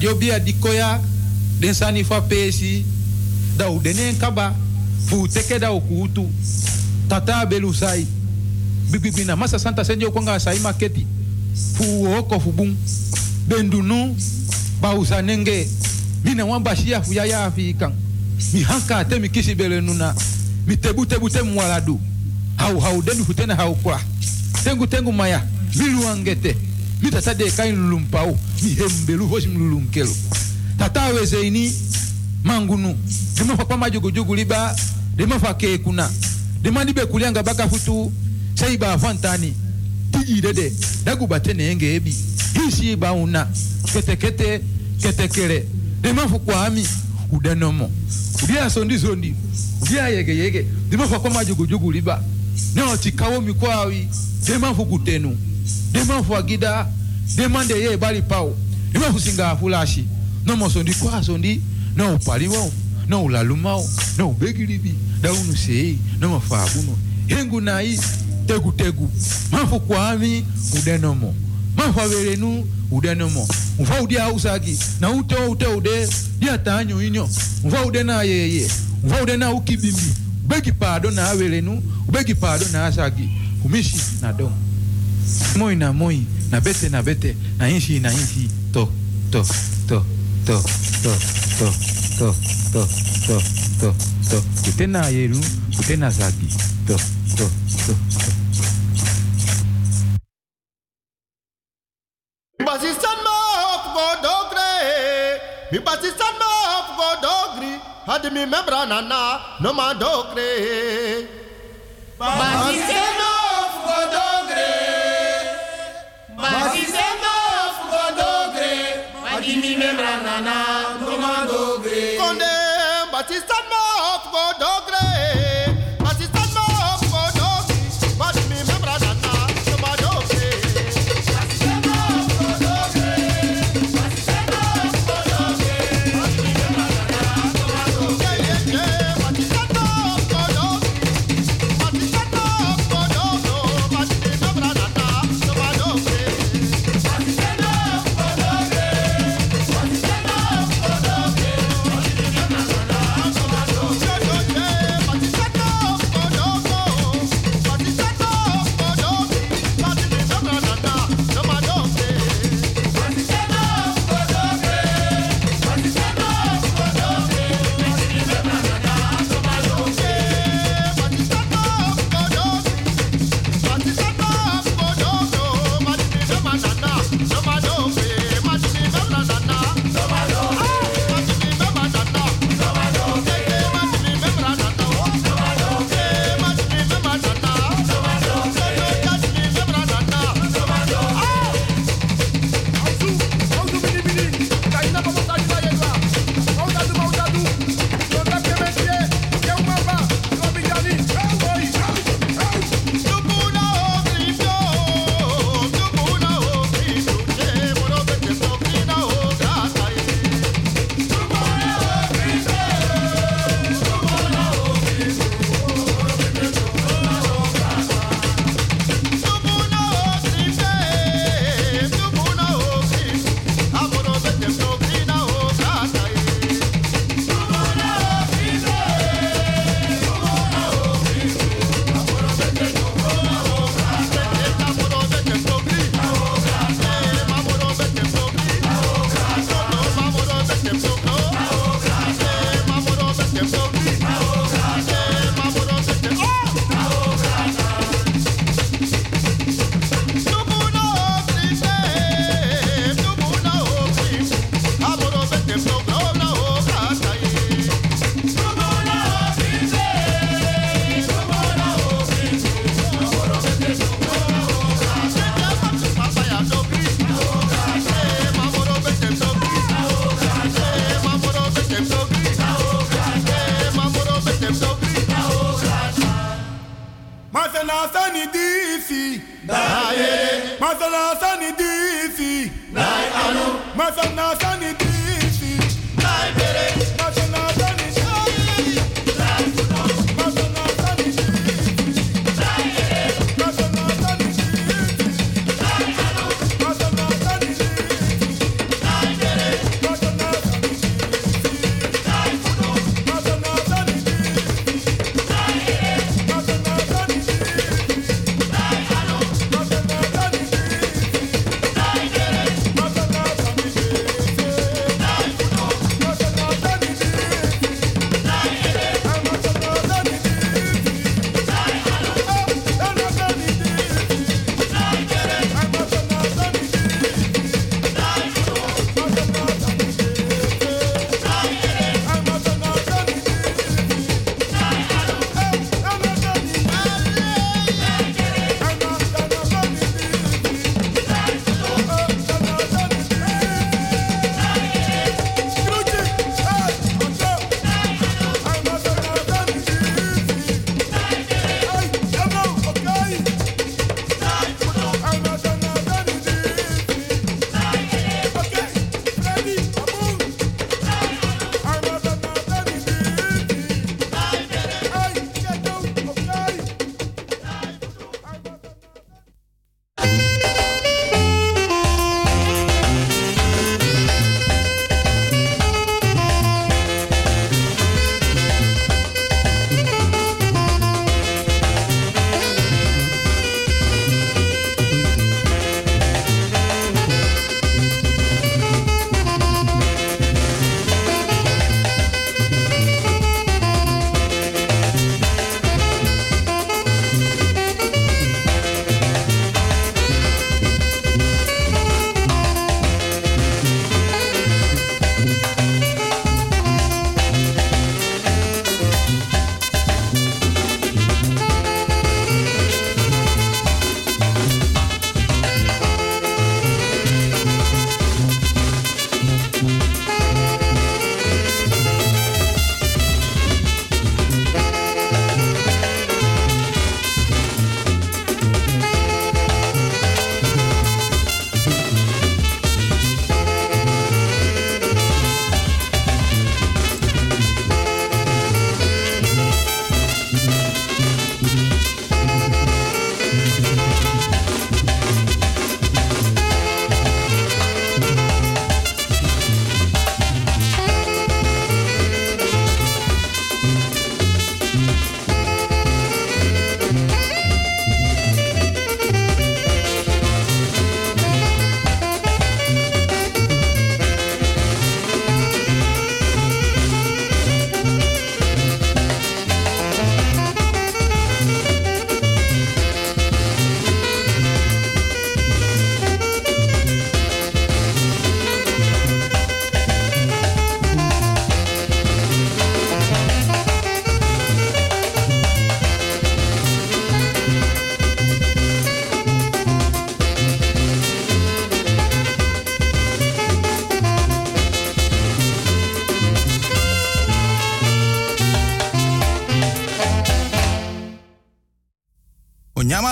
dat bia bia dikoya den sani fa pesi da u denen kaba fu teke da u kutu tata belu sai bibibina masa santa senjo konga sai maketi fu oko fu bun bendunu ba usanenge mina wan bashia fu ya ya fi kan mi hanka te mi kisi bele nuna mi tebu tebu te mwaladu. Hau hau denu fu tena hau kwa. Tengu tengu maya milu angete vita sadeka inlulumpau mihembelu vosimlulunkelo tatawe zeini mangunu demafakpa majogojogu liba demafake kuna. Demandi bekulianga bakafutu seiba afantani tijidede dagubatene ebi. Hisiiba una. Ketekete ketekele demafukwami udenomo udia sondi sondi udia yege yege. Demafakpa majogojogu liba neotikawo mikwawi demafukutenu dema fu agida dema de ye bali pau dema fu singa fulashi no mo sondi kwa sondi no paliwo no lalumao no begiribi da unu sei no mafabuno hengu nai tegu tegu. Mafu kwami udenomo. Mafu averenu udenomo. Mfa udia usagi na ute ute ude dia tanyo inyo. Mfa ude na yeye mfa ude na ukibimbi. Ubegi pado na averenu ubegi pado na asagi. Kumishi na dom moi na moi na bete na bete na inshi na inshi to to to to to to to to to to to kute na yeru kute na zagi to to to to Basistan ma hop go dogre. Mi basistan ma hop go dogri. Had mi membra nana no ma dogre. Basistan Akisendo fuko dogre, makimi memranana, doma dogre. Konde, batista mo fuko.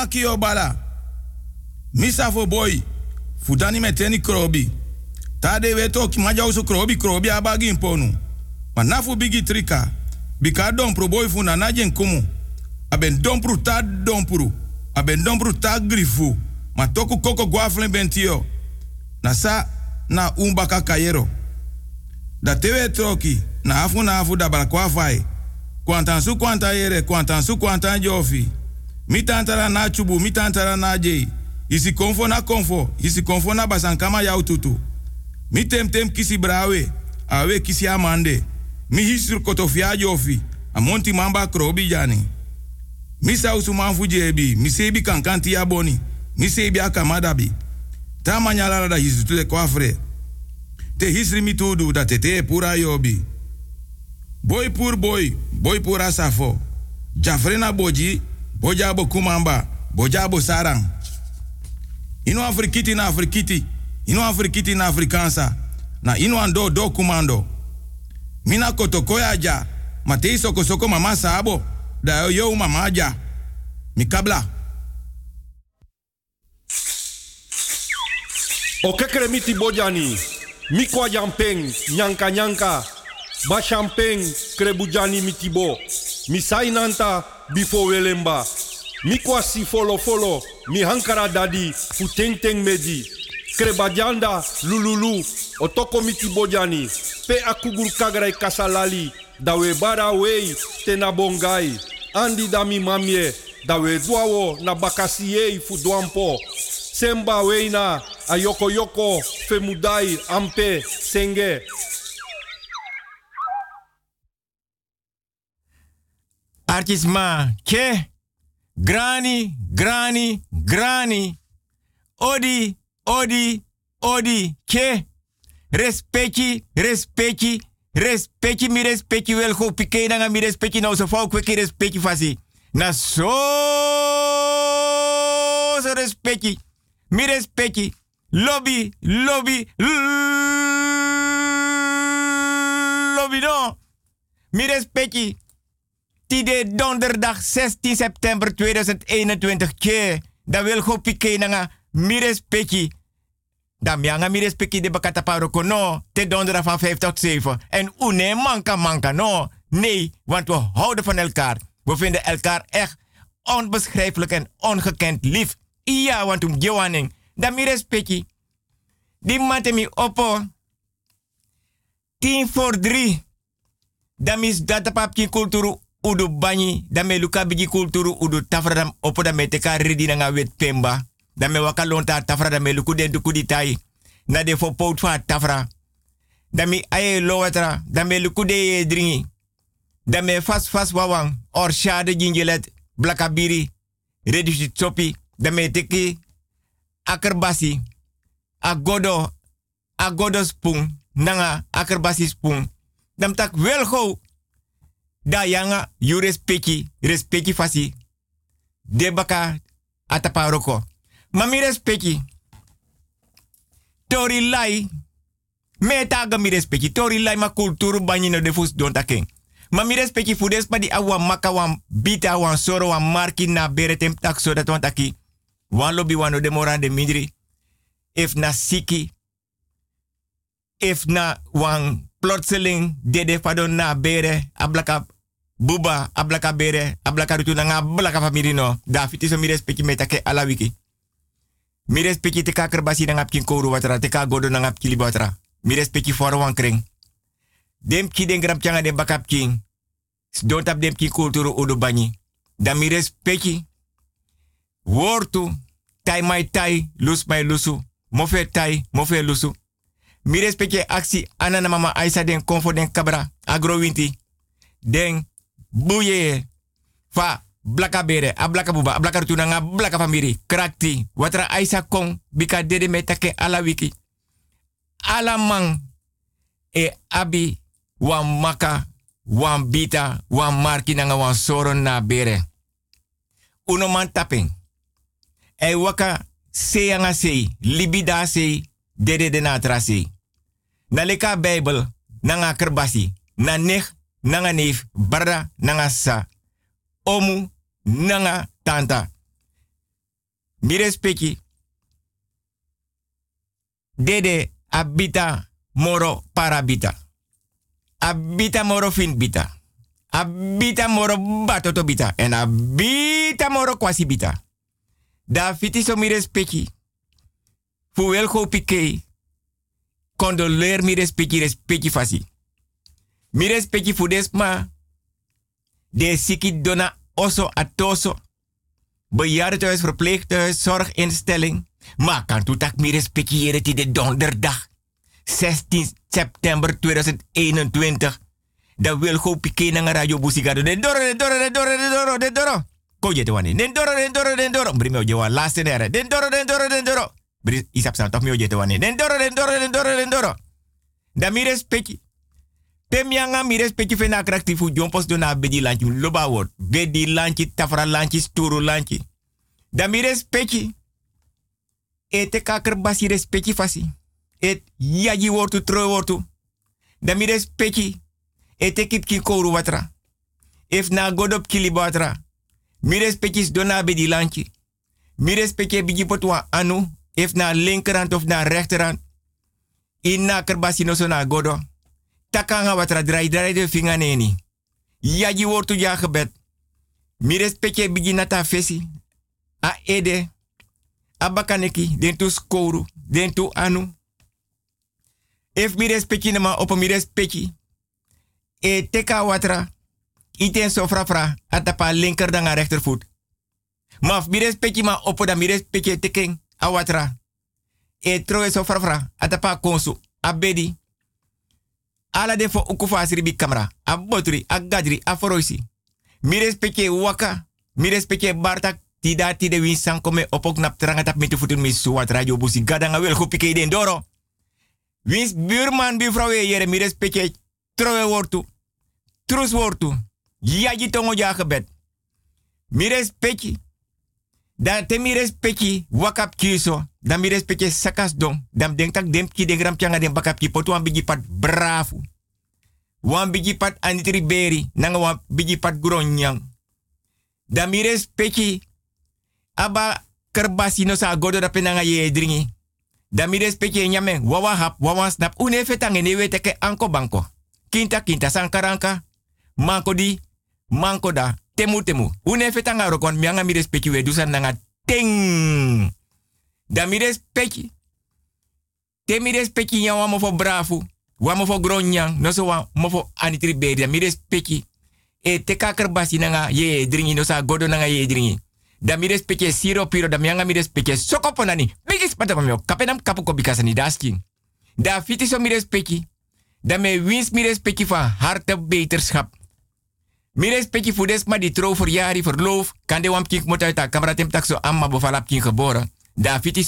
Nyama kio bala. Misa boy. Fudani meteni krobi. Tade weto ki maja usu krobi krobi abagi imponu. Manafu bigi trika. Bika dompru boy fu na najen kumu. Aben dompru ta dompru. Aben dompru ta grifu. Ma toku koko guaflen bentio. Na sa na umbaka kayero. Da tewe troki. Na afu na afu da balakwa fai. Kwantan su kwanta yere, kwantan su kwantan jofi. Mi tantara na chubu, mi tantara na jei. Isi konfo na konfo, isi konfo na basankama yau tutu. Mi tem tem kisi brawe, awe kisi amande. Mi hisru kotofia jofi, amonti mamba krobi jani. Mi sausu manfu jebi, mi sebi kankanti ya boni. Mi sebi akamadabi. Ta manyalara da hisu kwafre. Te hisri mi tudu da tete pura yobi. Boy pur boy, boy pura safo. Jafrena boji, bojabo kumamba, bojabo sarang. Ino afrikiti na afrikiti, ino afrikiti na afrikansa. Na ino ando do kumando. Mina kotokoya ja, matei soko mama sabo, da yo mama ja. Mikabla. O kekere miti bojani. Mikwa jampeng, nyanka nyanka. Ba champeng, krebujani mitibo. Misai nanta, bifo welemba. Mikwa si folo folo, mi hankara dadi, fu teng medi. Krebajanda, lululu, otoko miti bojani. Pe akugur kagrai kasalali, dawe bara wei, tena bongai. Andi dami mamie, dawe duawo na bakasiei fu duampo. Semba weina, ayoko yoko, femudai, ampe, senge. Artisma, ke? Grani, grani, grani. Odi, odi, odi, ke? Respecti, respecti, respecti, mi respecti wel go pike na mi respecti nou so fau kweki respecti fasi. Na so so respecti. Mi respecti. Lobby, lobby, lobby no. Mi respecti. Tide donderdag 16 september 2021 ke. Da wil go pike na mi respecti. Da mianga mi respecti de bakata paroko no. Te donderdag van 5 tot 7. En une manka manka no. Nee, want we houden van elkaar. We vinden elkaar echt onbeschrijfelijk en ongekend lief. Ja, want um gewaning. Da mi respecti. Die mate mi oppo. 10 voor 3. Da mis data papki kulturu udu banyi. Da me luka bigi kulturu udu tafradam oppo da me teka ridi nga wet pemba. Da me waka lonta tafra da me luku den duku di tai. Na de fo tafra. Da mi aye lowatra. Da me luku de dringi. Da me fas fas wawang. Or shade gingelet. Blakabiri. Reduce topi. Da me teki akerbasi. Agodo. Agodo spoon. Nanga akerbasi spoon. Dam tak wel. Da yanga you respecti. Respecti fasi. De baka ataparoko. Mami respecti. Tori lai. Me respecti. Tori lai ma kulturu banyi no defus don taking. Ma mi respecti fudes pa di awa maka wan bita wan soro wan marki na beretem tak so dat wan taki. Wan lobby wan no demora de midri. If na siki. If na wan plotseling dede fadon na bere ablaka buba ablaka bere ablaka rutu na nga blaka famiri no. Da fiti so mi respecti me take ala wiki. Mi respecti te kaker basi na ngap kin kouru watra te ka godo na ngap kili watra. Mi respecti for kring. Dem den grap changa de bakap king. Kulturu banyi. Da mi respecti. Wortu. Tai mai tai. Lus mai lusu. Mofe tai. Mofe lusu. Mi respecti aksi anana mama aisa den konfo den kabra. Agro winti. Den buye. Fa blaka bere, a blaka buba, rutuna nga blaka famiri, krakti, watra aisa kong, bika dede me take ala wiki. E abi, wan maka, wan bita, wan marki nga wan na bere. Uno man. E waka se nga se, libida se, dede de. Na Bijbel, nanga kerbasi, na nech, nanga neef, barra, nanga sa, omu, nanga tanta. Mi respecti. Dede abita moro parabita. Abita moro fin bita. Abita moro batoto bita. En abita moro kwasi bita. Da fiti so mi respecti. Fu wel go pike. Condoleer mi fasi. Mi respecti fu desma. De siki dona oso atoso. Bejaardenhuis, verpleeghuis, zorginstelling. Maar kan toe tak mi respectiëren die de donderdag. 16 september 2021. Da wil go pike na radio busigado. Den doro, den doro, den doro, den doro, den doro. Ko je wani. Den doro, den doro, den doro. Bri me oje laatste nere. Den doro, den doro, den doro. Bri isap san toch me oje wani. Den doro, den doro, den doro, den doro. Da mi respecti. Te mianga mi respecti fe na kraktifu jompos do na bedi lanchi loba word. Bedi lanchi, tafra lanchi, sturu lanchi. Da mi respecti. Ete kaker basi respecti fasi. Et yaji wortu tro wortu. Da mi respecti. Ete ki kouru watra. If na godop kili watra. Mi respecti dona bedi lanchi. Mi respecti bigi potwa anu. If na linkerhand of na rechterhand. In na kerbasi no so godo. Takanga watra drai drai de finga neni. Yaji wortu ja gebed. Mi respecti bigi nata fesi. A ede. A bakaneki. Den tu skoru. Den tu anu. If mi respecti nama op mi respecti. E teka watra. Iten so fra. Atapa linker dan a rechtervoet. Maar mi respecti ma op da mi respecti teken. A watra. E troe so fra. Atapa konsu. A bedi. Ala de fo ukufasiri bi kamera. A botri. A gadri. A foroisi. Mi respecti waka. Mi respecti bartak tida tide win san kome opok nap teranga tap mitu futun mi suwat radio busi gadanga wel gupike den doro. Wins buurman buurvrouw yere mi respecte trowe wortu. Trus wortu. Ja ji tongo ja gebed. Mi respecte. Dan te mi respecte wakap kiso. Dan mi respecte sakas don. Dan denk tak dem ki gram changa bakap ki potu wan bigi. Wan bigi anitri beri. Nanga wan bigi pat gronyang. Dan mi respecte aba kerbasi no sa godo da penanga ye dringi. Da mi respecte nyame wawa hap wawa snap une fetange ne wete ke anko banko. Kinta kinta sankaranka. Manko di manko da temu temu. Une fetanga rokon mianga mi respecte we dusan nanga ting. Da mi respecte. Te mi respecte nya wamo fo bravo. Wamo fo gronyang. No so wa mo fo anitri. Da. E te kakerbasi nanga ye dringi no sa godo nanga ye dringi da mi respecte siro piro da mianga mi respecte soko ponani bigis pamio kapenam kapu ko bikasa ni daskin da fiti so mi respecte da me wins mi respecte van harte beterschap mi respecte voor des maar die trouw voor jari verloof kan de wampking moet uit tem tak so amma bevalap king geboren da fiti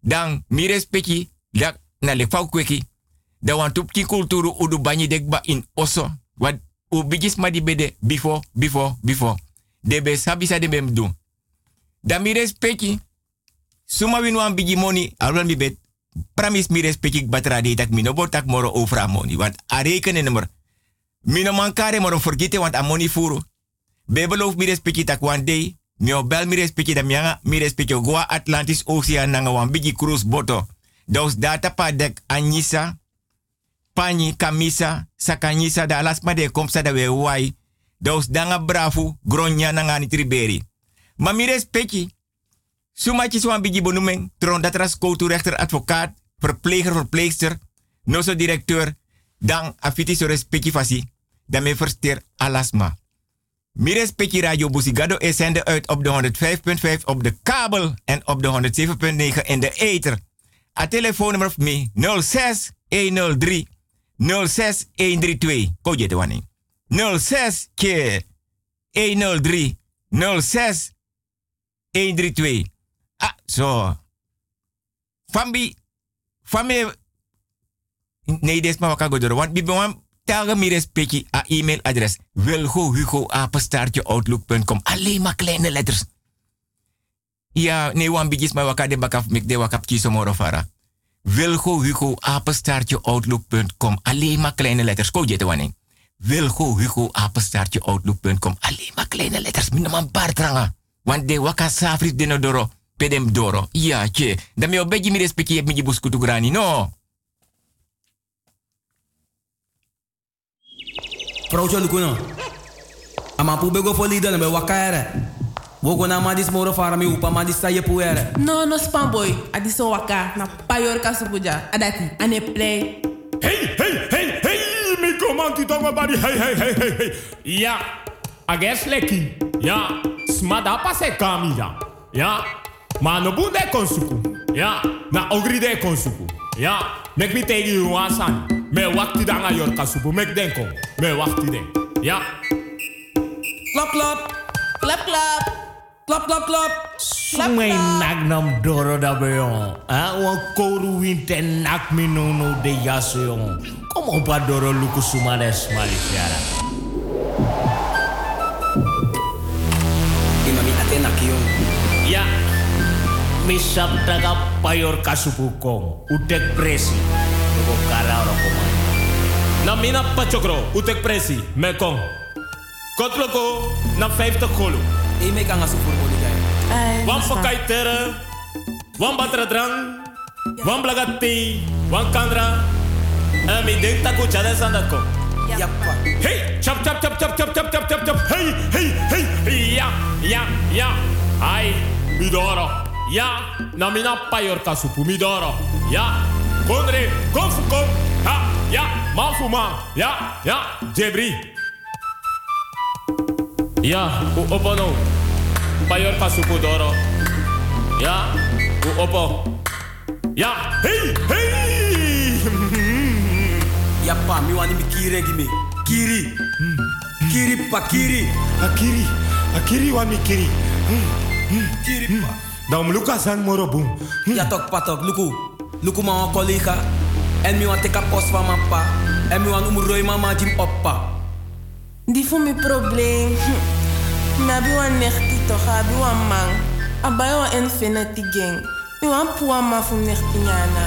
dan mi respecte da na le fau kweki da wan tup ki kulturu udu banyi dekba in oso wat u bigis ma di bede before before before de be sabisa de bem doen. Dan mi respecti. Suma win wan bigi money, alwan mi bet. Pramis mi respecti batra de tak mino botak moro over money. Want a rekenen nummer. Mino mankare moro forgete want a money furu. Bebeloof mi respecti tak one day. Mi bel mi respecti da mianga mi respecti goa Atlantis Ocean nanga wan bigi cruise boto. Dos data pa dek anyisa. Pani kamisa sakanyisa da alasma de komsa da we wai. Danga bravo, gronya na ngani triberi. Maar mi respecti. Sumatjes wan bigi bonumeng, tron dat ras koutu rechter advocaat, verpleger, verpleegster, noso directeur, dan afiti so respecti fasi, dan me versteer alasma. Mi respecti radio Busigado is zende uit op de 105.5 op de kabel en op de 107.9 in de ether. A telefoonnummer van me 06 103 06 132. Koje de wanneer. 06 keer 103 06 132. Ah, zo. Fambi, fambi, nee, is maar wat ga Want bibi wan telge mi respecti a e-mailadres. Wilgo Hugo outlook.com. Alleen maar kleine letters. Ja, nee, wan bigis maar wakade bakaf mek de wakap kiso moro fara. Wilgo Hugo apenstaartje outlook.com. Alleen maar kleine letters. Ko je te wanneer. Wilgo Hugo apenstaartje outlook.com. Alleen maar kleine letters. Minimaal bartranga. Want de waka safri dinodoro. pedem doro. Ja, che. Dan me obeji mi respecti heb mi buskutu grani, no. Vrouwtje Lukuno. Ama pu bego fo leader na be wakare. Wogo na ma dis moro fara mi upa ma dis sa ye puere. No, no spam boy. Adi so waka na payor kasupuja. Adati ane play. Hey, hey, hey, hey, mi komanti tonga bari, hey, hey, hey, hey, hey. Ja, ages leki. Ja, smada pase kamida. Ja, ma no bunde konsuku. Ja, na ogri de konsuku. Ja, mek mi tegi you wasan. Me wakti danga yorka kasubu mek denko. Me wakti den. Ya. Klap klap. Klap klap. Klap klap klap. Sungai nak nam doro da beyon. Ah, wa koru winte nak minono de yaseyon. Como pa doro luku sumades malisiara. Imami atena yon. Ya. Misap taga payor kasubukong. Udek presi. Udek presi. Tuko kara ora komay. Na mina pachokro. Utek presi. Me kong. Kotloko na 50 golo. E me kan asu furmo ligay. Wan pakai tere. Wan batra drang. Wan blagati. Wan kandra. En mi denk taku chade sandako. Yappa. Hey, chop chop chop chop chop chop chop chop chop. Hey, hey, hey. Ja, ja, ja. Ai, midoro. Ja, na mina payor kasupu midoro. Ja, kondre, konfu kon. Ha, ja, mafuma. Ja, ja, jebri. Ja, u opono. Payor kasupu doro. Ja, u opo. Ja, hey, hey. Yappa, mi wani mi kiri gimi. Kiri. Kiri pa kiri. Akiri, akiri wa mikiri. Kiri pa. Dan luka san moro boom. Ja tok patok, luku. Look my collega. En me want take a post van mijn pa. En me want om mama jim oppa. Mijn probleem. Hm. Wan toch, abi wan man. Abai wan infinity gang. Mi wan puan ma voor nechti nyana.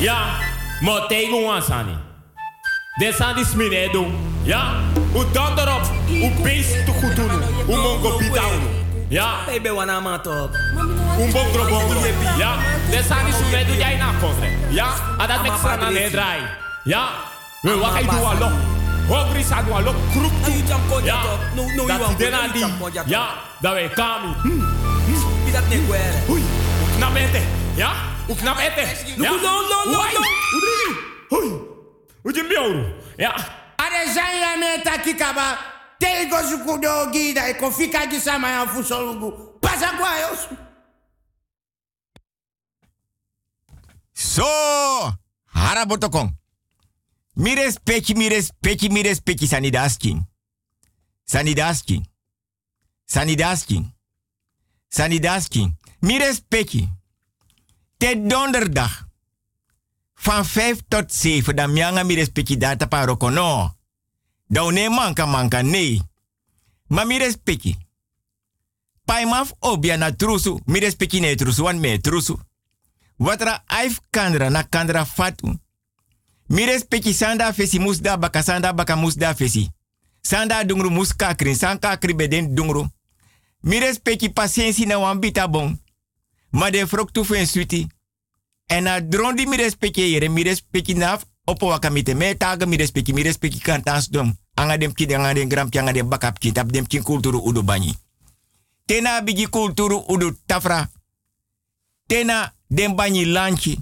Ja, maar tegen ons aan. Dit aan die smine e u Ja, U beest te u mongo bidaunen. Ja. Baby wana matok. Un bom drobom. Ja. is sube do jai na. Ja. dat is frana. Ja. We wachten do lok, Hogri sa do alok. Ja. No no you want. die, Ja. Da we kami. Bidat ne. Hui. Knap ete. Ja. Ook knap ete. No no no no. Hui. Hui. Ujim bioru. Ja. Are zanya takikaba. Tego sukudo gida e kofika gisama ya fusolugu. Pasa kwa yosu. So, harabotokong. Mi respecti, mi respecti, mi respecti sanidasking. Sanidasking. Sanidasking. Sanidasking. Mi respecti. Te donderdag. Van 5 tot 7. Dan mianga mi respecti data paroko Dan ne manka manka nee. Ma mi respecti. Paimaf obia na trusu. Mi respecti ne trusu wan me trusu. Watra aif kandra na kandra fatu. Mires peki sanda fesi musda baka sanda baka musda fesi. Sanda dungru mus kakri, san kakri beden dungru. Mires peki patiëntie na wan bita bon. Ma de froktu fen suiti. En na drondi mires peki yere, mires peki naf Opo waka me taga mi mi kan tans dom. Anga dem kin anga dem gram anga dem bakap tap dem kin kulturu udubani. Tena bigi kulturu udu tafra. Tena dem bani lanchi.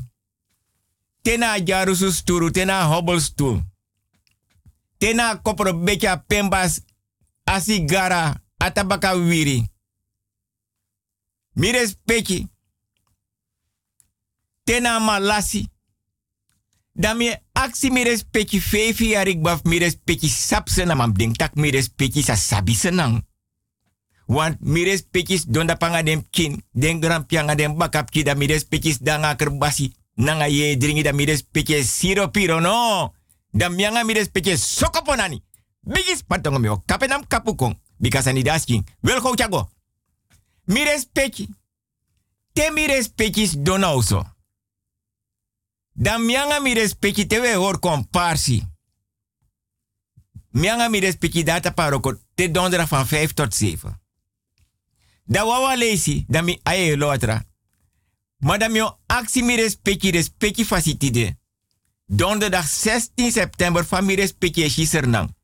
Tena jarusus turu tena hobbles tu. Tena kopro becha pembas asigara atabaka wiri. Mi. Tena malasi. Damie aksi mires pechi fefi yarik baf mires pechi sapse na mam ding tak mires pechi sa sabi senang. Want mires pekis donda panga dem kin, den gram pianga dem bakap ki da mires pekis danga kerbasi. Nanga ye dringi da mires pekis siro piro no. Da mianga mires pekis sokoponani. Bigis patongo mio kapenam kapukong. Because ani dasking. Wel go chago. Mires peki. Te mires pekis donauso. Da mianga mires peki te we hor komparsi. Mianga mires peki data paroko te dondera van 5 tot 7. Da wawa lesi, da mi aye lotra. Maar da mi actie mi respecti, respecti. Donderdag 16 september van mi respecti e shisernang.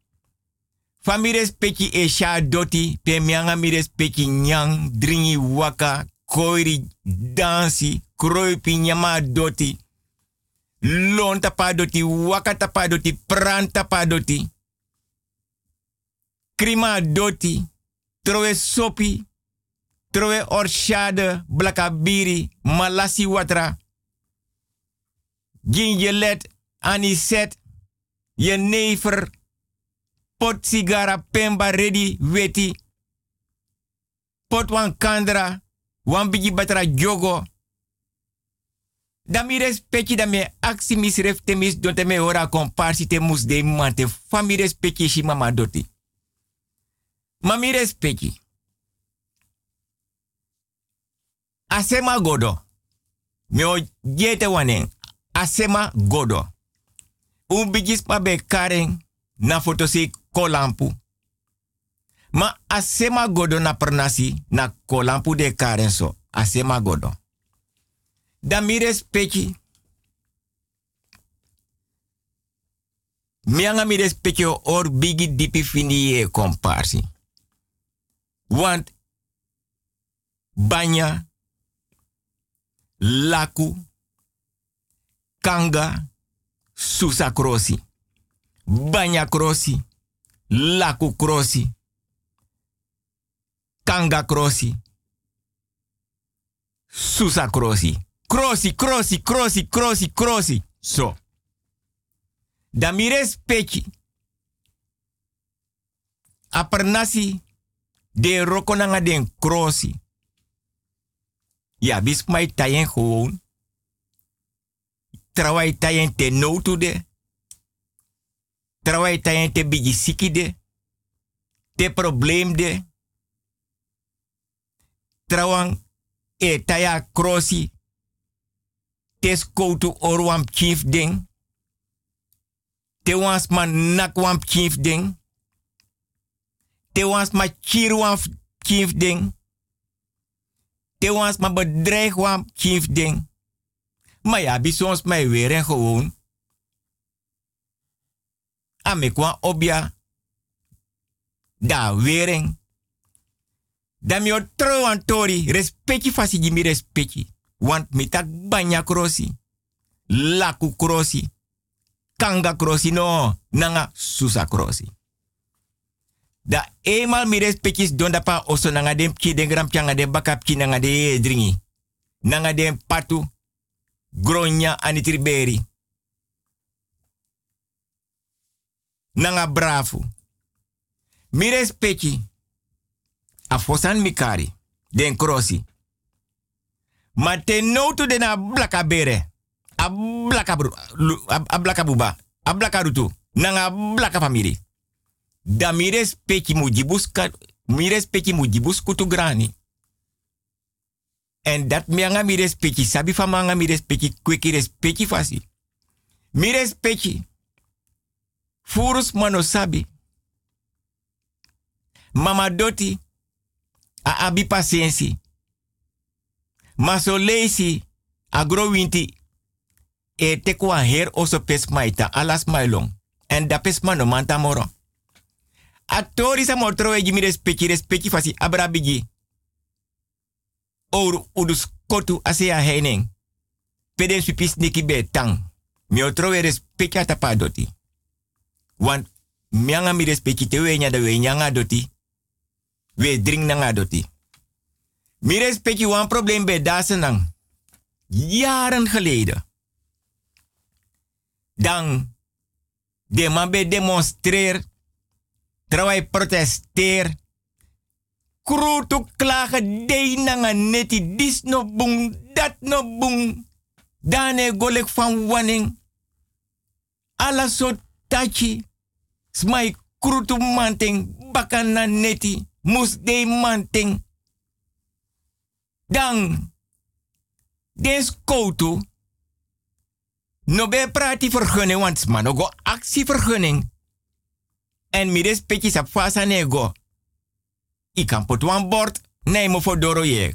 Van mi respecti doti, pe mianga mi respecti nyang, dringi waka, koiri, dansi, kroipi nyama doti. Lon tapa doti, waka tapa doti, pran tapa doti. Krima doti, trowe sopi, trowe orshade, blakabiri, malasi watra. Gingelet, aniset, jenever, pot sigara, pemba, ready, weti. Pot wan kandra, wan bigi batra jogo. Da mi respecti da me aksi misref temis don te me ora komparsi te de mante. Fa mi respecti mama doti. Ma mi. Asema godo. Me o jete wanen. Asema godo. Un bigis pa be karen na fotosi kolampu. Ma asema godo na pernasi na kolampu de karen so. Asema godo. Da mi respecti. Mianga mi respecti or bigi dipi fini e komparsi. Want banya, laku, kanga, susa krosi. Banya krosi, laku krosi, kanga krosi, susa krosi. Krosi, krosi, krosi, krosi, krosi. So. Da mi respecti. Apernasi de roko nanga den krosi. Ja, bis tayen gewoon. Trawai tayen te notu de. Trawai tayen te bigi siki de. Te probleem de. Trawang e taya krosi. Tes koutu orwam chief ding. Te wans man nak chief ding. Te wans ma chir chief ding. Te wans ma bedreig chief ding. Maar ja, bijzons mij weer en gewoon. Amekwa obja. Da wering. Da mi o tro an tori. Respecti fasi jimi respecti. Want mi tak banya krosi. Laku krosi. Kanga krosi no. Nanga susa krosi. Da eenmaal mi respectis don da pa oso nanga dem pki den gram den bakap ki nanga de dringi. Nanga den patu. Gronya anitriberi. Nanga brafu. Mi respecti. A fosan mikari. Den krosi. Ma te notu de na blaka bere. A blaka, a, blaka buba. A blaka rutu. Nanga blaka famiri. Da mi respecti mu jibus ka, mi respecti mu jibus kutu grani. En dat mi anga mi respecti sabi fa manga mi respecti kweki respecti fasi. Mi respecti. Furus mano sabi. Mama doti. A abi Maso leisi. Agro winti. E tekwa her oso pes alas mailong. En da pes mano manta moro. A tori sa motro e jimi respecti fasi abrabigi. Oru udus kotu ase a. Peden supis niki be tang. Mi otro e. Want mianga mi respecti te we nya da we nyanga doti. We drink nanga doti. Mi respecti wan probleem bij Dasenang. Jaren geleden. Dan de man bij demonstreer. Terwijl protesteer. Krutu klagen de nanga neti. Dis no boom, dat no boom. Dane golek van wanning. Alla so tachi. Smai krutu manting. Bakana neti. Mus de manting. Dan. Des koutu. No be prati vergunning, want man no go actievergunning. En mi respecti sa fasa nego. I kan wan bord Nee, for doro ye.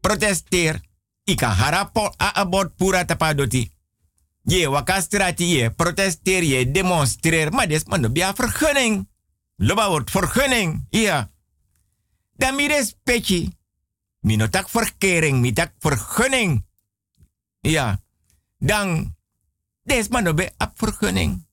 Protesteer. Ika harapo a abort pura tapadoti. Je waka strati je, protesteer je, demonstreer. Maar des man bia vergunning. Loba wordt vergunning. Ja. Dan mi. Mi no tak verkering, mi tak vergunning. Ja. Dan, des man be ap vergunning.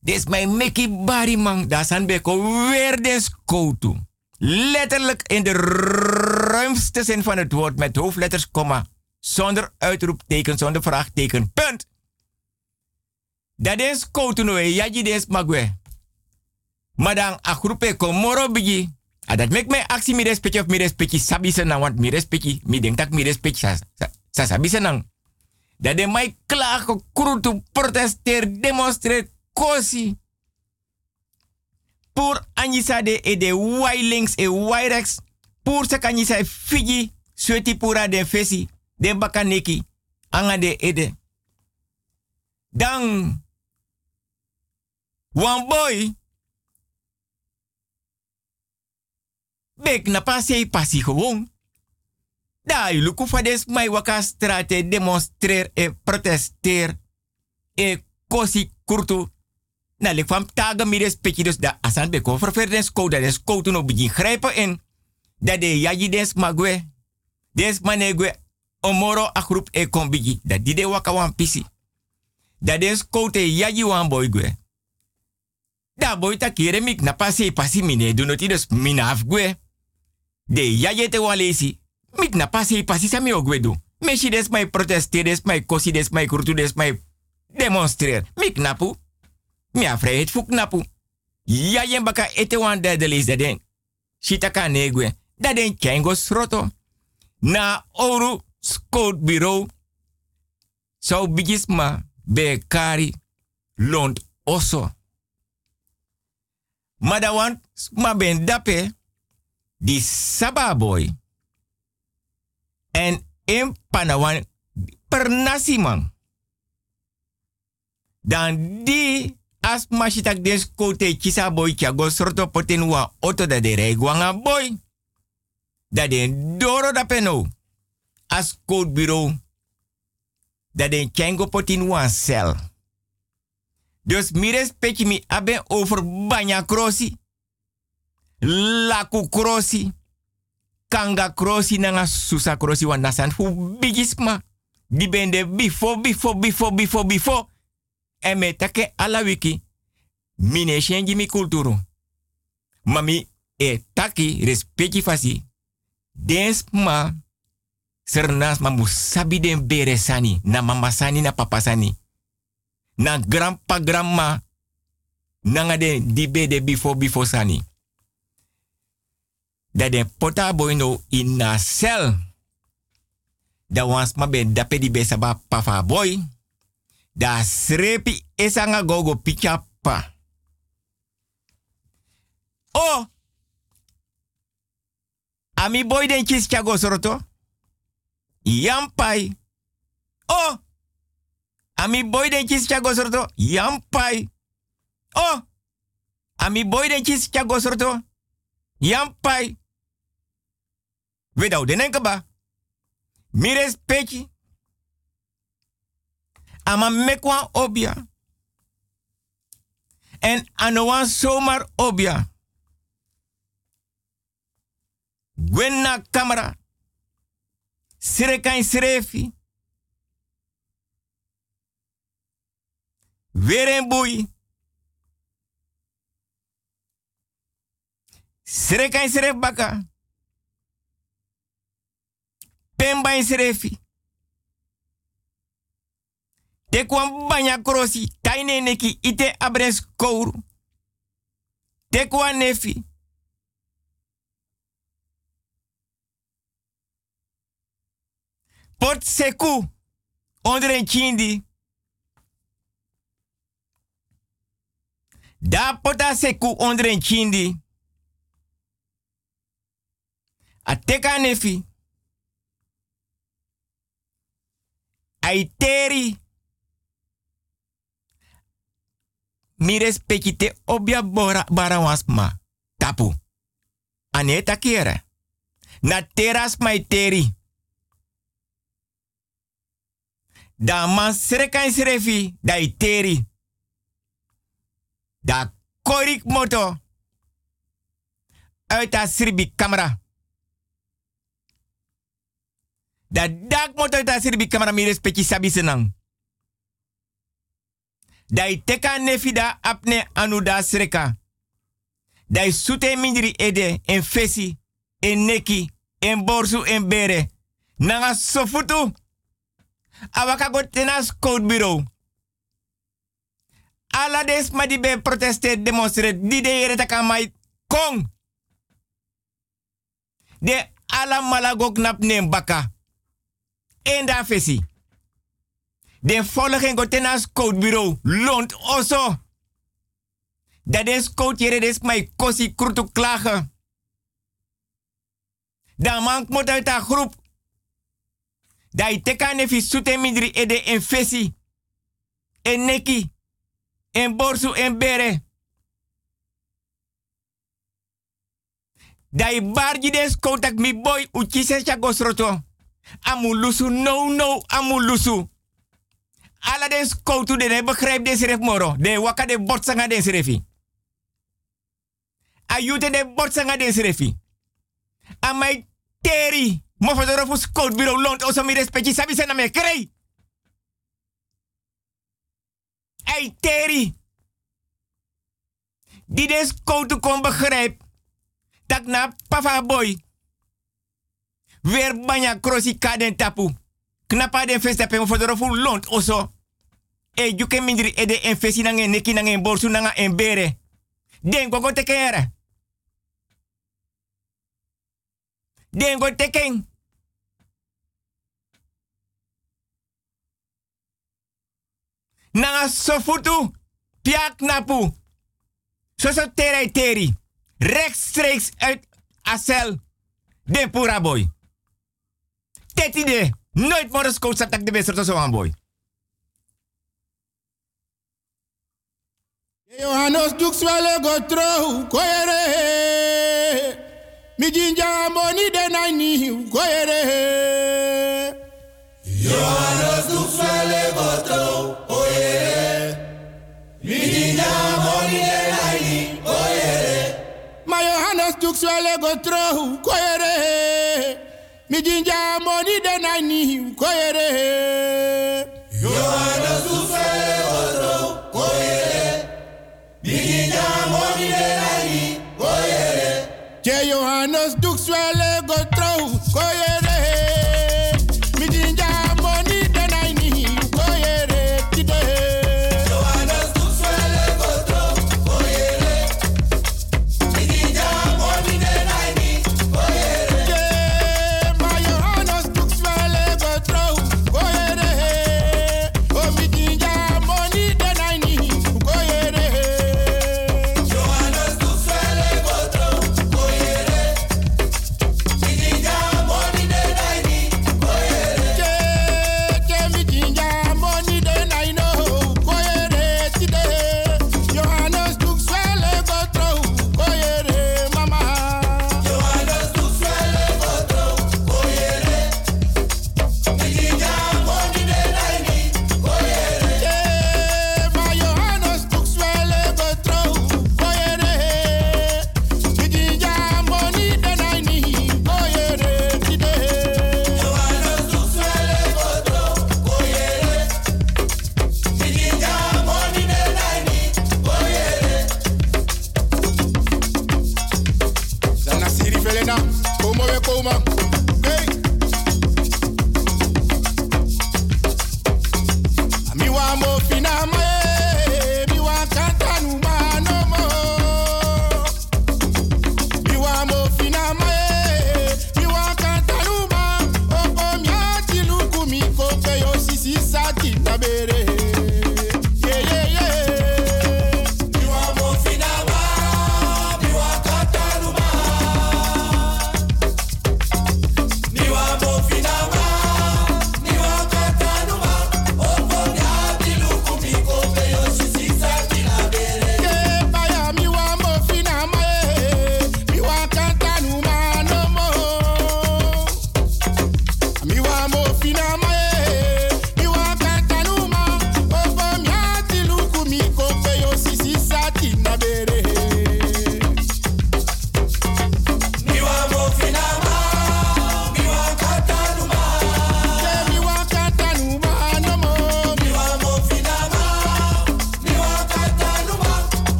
Des mijn Mickey Barimang, daar zijn beko weer koutu. Letterlijk in de ruimste zin van het woord met hoofdletters, komma. Zonder uitroepteken, zonder vraagteken. Punt. Dat is koutu no e yaji des magwe. Maar dan a groepe komoro bigi. Dat mek me actie mi respecti of mi respecti sabi senang. Want mi respecti, mi denk tak mi respecti sa, sa, sa sabi senang. Dat de klagen, krutu, protesteer, demonstreer, kosi. Pour anisa de e de links e wai rechts. Pour se kanisa e fiji, sweti pura de fesi, de bakaneki, anga de ede. Dan, one boy, bek na pase pasi gewoon. Da luku fades mai waka strate demonstreer e protesteer e kosi kurtu. Na lek van taga mi respecti dus da asan be ko verder sko da des ko no begin grijpen in. Da de yaji des magwe. Des manegwe omoro a groep e kombigi. Da di de waka wan pisi. Da des ko te yaji wan boy gwe. Da boy ta kere mik na pasi pasi mine do noti dus. De yaji te walesi. Mik na pasi pasi sa mi ogwedu. Meshi des mai protesteer, des mai kosi, des mai kurtu, des mai demonstreer. Mik napu. Mi a vrijheid fuk napu. Ja baka ete wan derde lees dat den. Shitaka negwe. Dat den kengo sroto. Na oru scout bureau. Zou bigisma be kari lont oso. Want ma ben dape. Die sababoy. En in Panawan per nasiman. Dan di as mashitak kote kisa boy kya go sorto poten oto da de regwanga boy. Da den doro da peno. As code bureau. Da den kengo potin wa cel. Dus mi respecti mi abe over banya krosi. Laku krosi. Kanga krosi nanga susa krosi wan nasan fu bigisma. Di bende bifo, bifo, bifo, bifo, bifo. En me take ala wiki. Mine shenji mi kulturu. Mami e taki respecti fasi. Dens ma. Sernas ma musabi bere sani. Na mama sani na papa sani. Na grandpa grandma. Nanga de di bifo bifo sani. Dat den pota boy no in na cel. Da wans ma ben dape di besa ba pafa boy. Da srepi esanga gogo pichapa. Oh! Ami boy den chis chago soroto. Yampai. Oh! Ami boy den chis chago soroto. Yampai. Oh! Ami boy den chis chago soroto. Yampai. Wedau den enkaba. Mi respecti. Ama mekwa obia. En anowan zomaar obia. Gwen na camera. Sirekan sirefi. Weer boei. Sirekan siref baka. Pemba in sirefi. Tekwan banya krosi. Taine neki ite abres kouru. Tekwan nefi. Pot seku. Onder een chindi. Da pota seku onder een chindi. A teka nefi. Aiteri. Mi respecte obia bora bara wasma. Tapu. Aneta kere. Na teras mai teri. Da man srekan srefi da i teri. Da korik moto. Uit a sribi camera. Da dak moto uit a sribi camera mi sabi senang. Da teka nefi da apne anu da sreka. Da sute mindri ede en fesi, en neki, en borsu, en bere. Nanga sofutu. Awaka go tenas code bureau. Ala des ma be proteste demonstrate di de yere taka mai kong. De ala malago knap nem baka. En da. De go tenas code bureau loont oso. Dat is code yere des mai kosi krutu klagen. Dan man moet uit de groep. Dat teka nefi sute midri ede en fesi. En neki. En borsu en bere. Dat je barji des kontak mi boy uchise chagosroto. Amulusu no no amulusu. Ala des koutu de ne begrijp des ref moro. De waka de bortsanga des refi. Ayute de bortsanga des refi. Amai teri. Mo fa doro fu scout biro lont oso mi respecti sabi sena me krei. Ei teri. Die des scout kon begrijp. Tak na papa boy. Weer banya krosi kaden tapu. Knapa den festa pe mo fa doro fu lont oso. E juke mindri ede en fesi nange neki nange borsu nanga en bere. Den gogo tekere. Den go teken. Nanga sofutu. Piak napu. Soso teri teri. Rechtstreeks uit Asel. Den pura boy. Tetide. Nooit morgens koos dat de beste zo aan boy. Johannes Duxwelle go trouw, koyere. Mi jinja moni de naini, koyere. Johannes Duxwelle go trouw, koyere. Mi jinja moni de naini, koyere. Ma Johannes Duxwelle go trouw, mijinja moni denani koyere. Yohana sufe otro koyere. Mijinja moni denani koyere. Che johannes dukswele gotro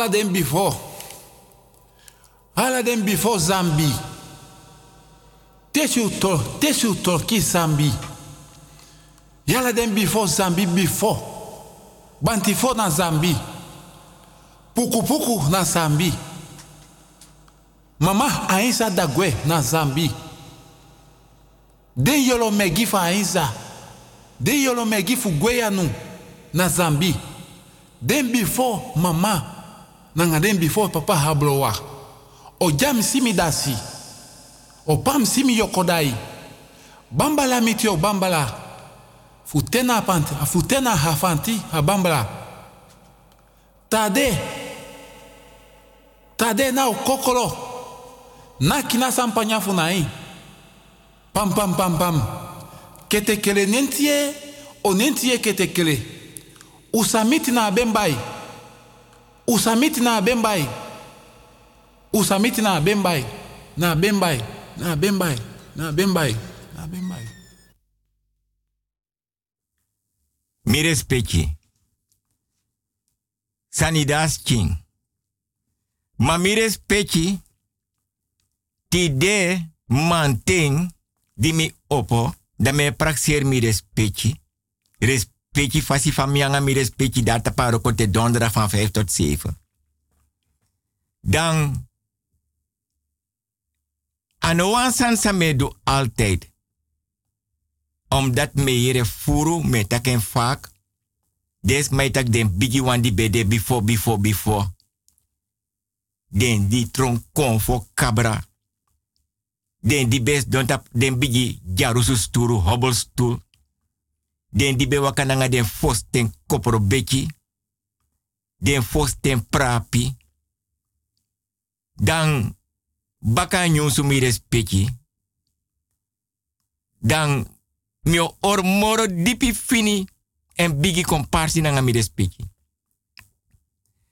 hala den before. Hala den before Zambi. Tesu to, tesu Zambi. Yala den before Zambi before. Bantifo na Zambi. Puku puku na Zambi. Mama Ainsa dagwe na Zambi. Den yolo megi fa Ainsa. Den yolo megi fu gweyanu na Zambi. Den before mama. Nanga den before papa hablowa. O jam simi dasi. O pam simi yokodai. Bambala miti o bambala. Futena panti, a futena hafanti a bambala. Tade. Tade na o kokolo. Na kina sampanya funai. Pam pam pam pam. Kete kele nentie o nentie kete kele. Usamiti na bembai. Usamiti na bembai. Usamiti na bembai. Na bembai. Na bembai. Na bembai. Na bembai. Mi respecti. Sanidas king. Ma mi ti de manting di mi opo da me praxeer mi. Respecti fasi famianga mi respecti data paro kote donderdag van 5 tot 7. Dan Anoan me do altijd. Omdat me here furu me taken vaak. Des me tak den bigi wan di bede before, before, before. Den di tron kon fo kabra. Den di bes don tap den bigi jarusu sturu hobbel stoel. Den di be wakananga den fos ten kopro beki. Den fos ten prapi. Dan baka nyusu mi respecti. Dan mio or moro dipi fini en bigi komparsi nanga mi respecti.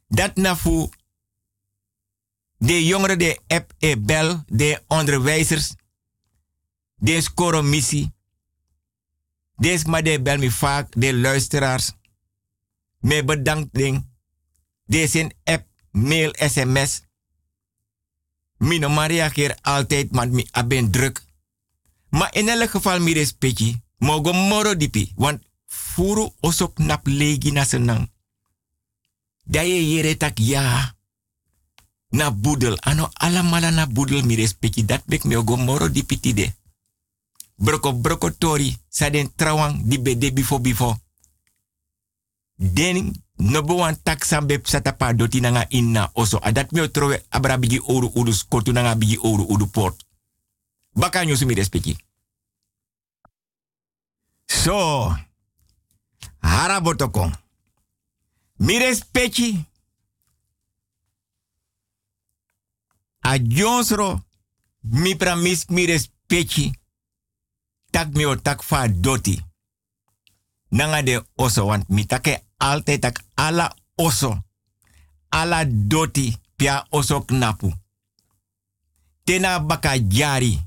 Dat na fu de jongeren de app e bel, de onderwijzers, de score Des maar de bel me vaak, de luisteraars. Me bedankt ding. Deze app, mail, sms. Mino Maria keer altijd, want mi ben druk. Maar in elk geval mi respecti. Mogo moro dipi. Want furu osok nap legi na senang. Da je yere tak ja. Na budel. Ano alamala na budel mi respecti. Dat bek mi ogo moro dipi tide. Broko broko tori. Sa den trawang di bede bifo bifo. Den no bo wan tak sambe satapa doti nanga inna oso. Adat mi otrowe abra bigi oru udu skotu nanga bigi oru udu port. Baka nyosu mi respecti. So, hara botokong. Mi respecti. A jonsro, mi pramis mi respecti. Tak mi o fa doti. Nanga de oso, want mi take altijd tak ala oso. Ala doti pia oso knapu. Tena baka jari.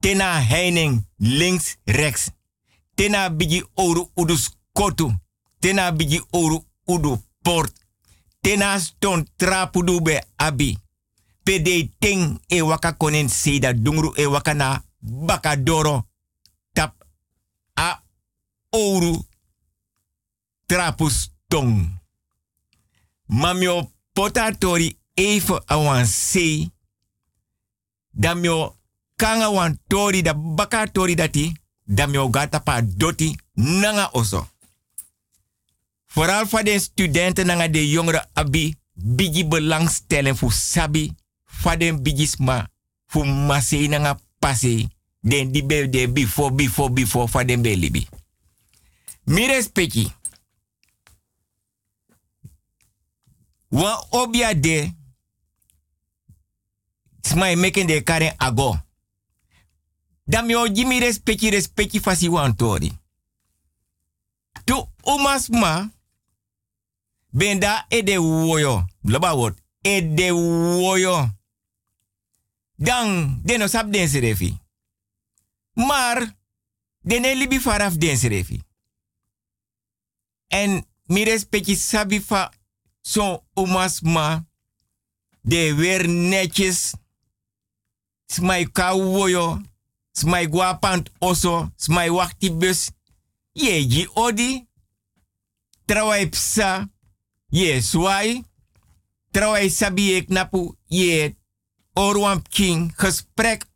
Tena heining links rechts. Tena bigi oru udu skotu. Tena bigi oru udu port. Tena ston trapu dube abi. Pede ting e waka konen seda dungru e waka na baka doro. Tap a oru trapu stong. Mamio potatori even awan sei. Damio kanga wan tori da baka tori dati. Damio gata pa doti nanga oso. Vooral voor de studenten nanga de jongeren abi. Bigi belangstelling voor sabi. Voor de bigisma. Voor mase nanga pase. Den di be de before before before voor de belibi. Mi respecti. Wa obia de. Smai making de karen ago. Dan mi jimi respecti respecti fasi wan tori. Tu umas ma. Benda e de woyo. Loba word. E de woyo. Dan de no sap den serefi. Maar de ne libi faraf den serefi. En mi respecti sabi fa so umas ma. De weer netjes. Smai ka woyo. Smai guapant oso. Smai wakti bus. Yeji odi. Trawai psa. Ye swai. Trawai sabi ek napu. Ye orwam king. Gesprek.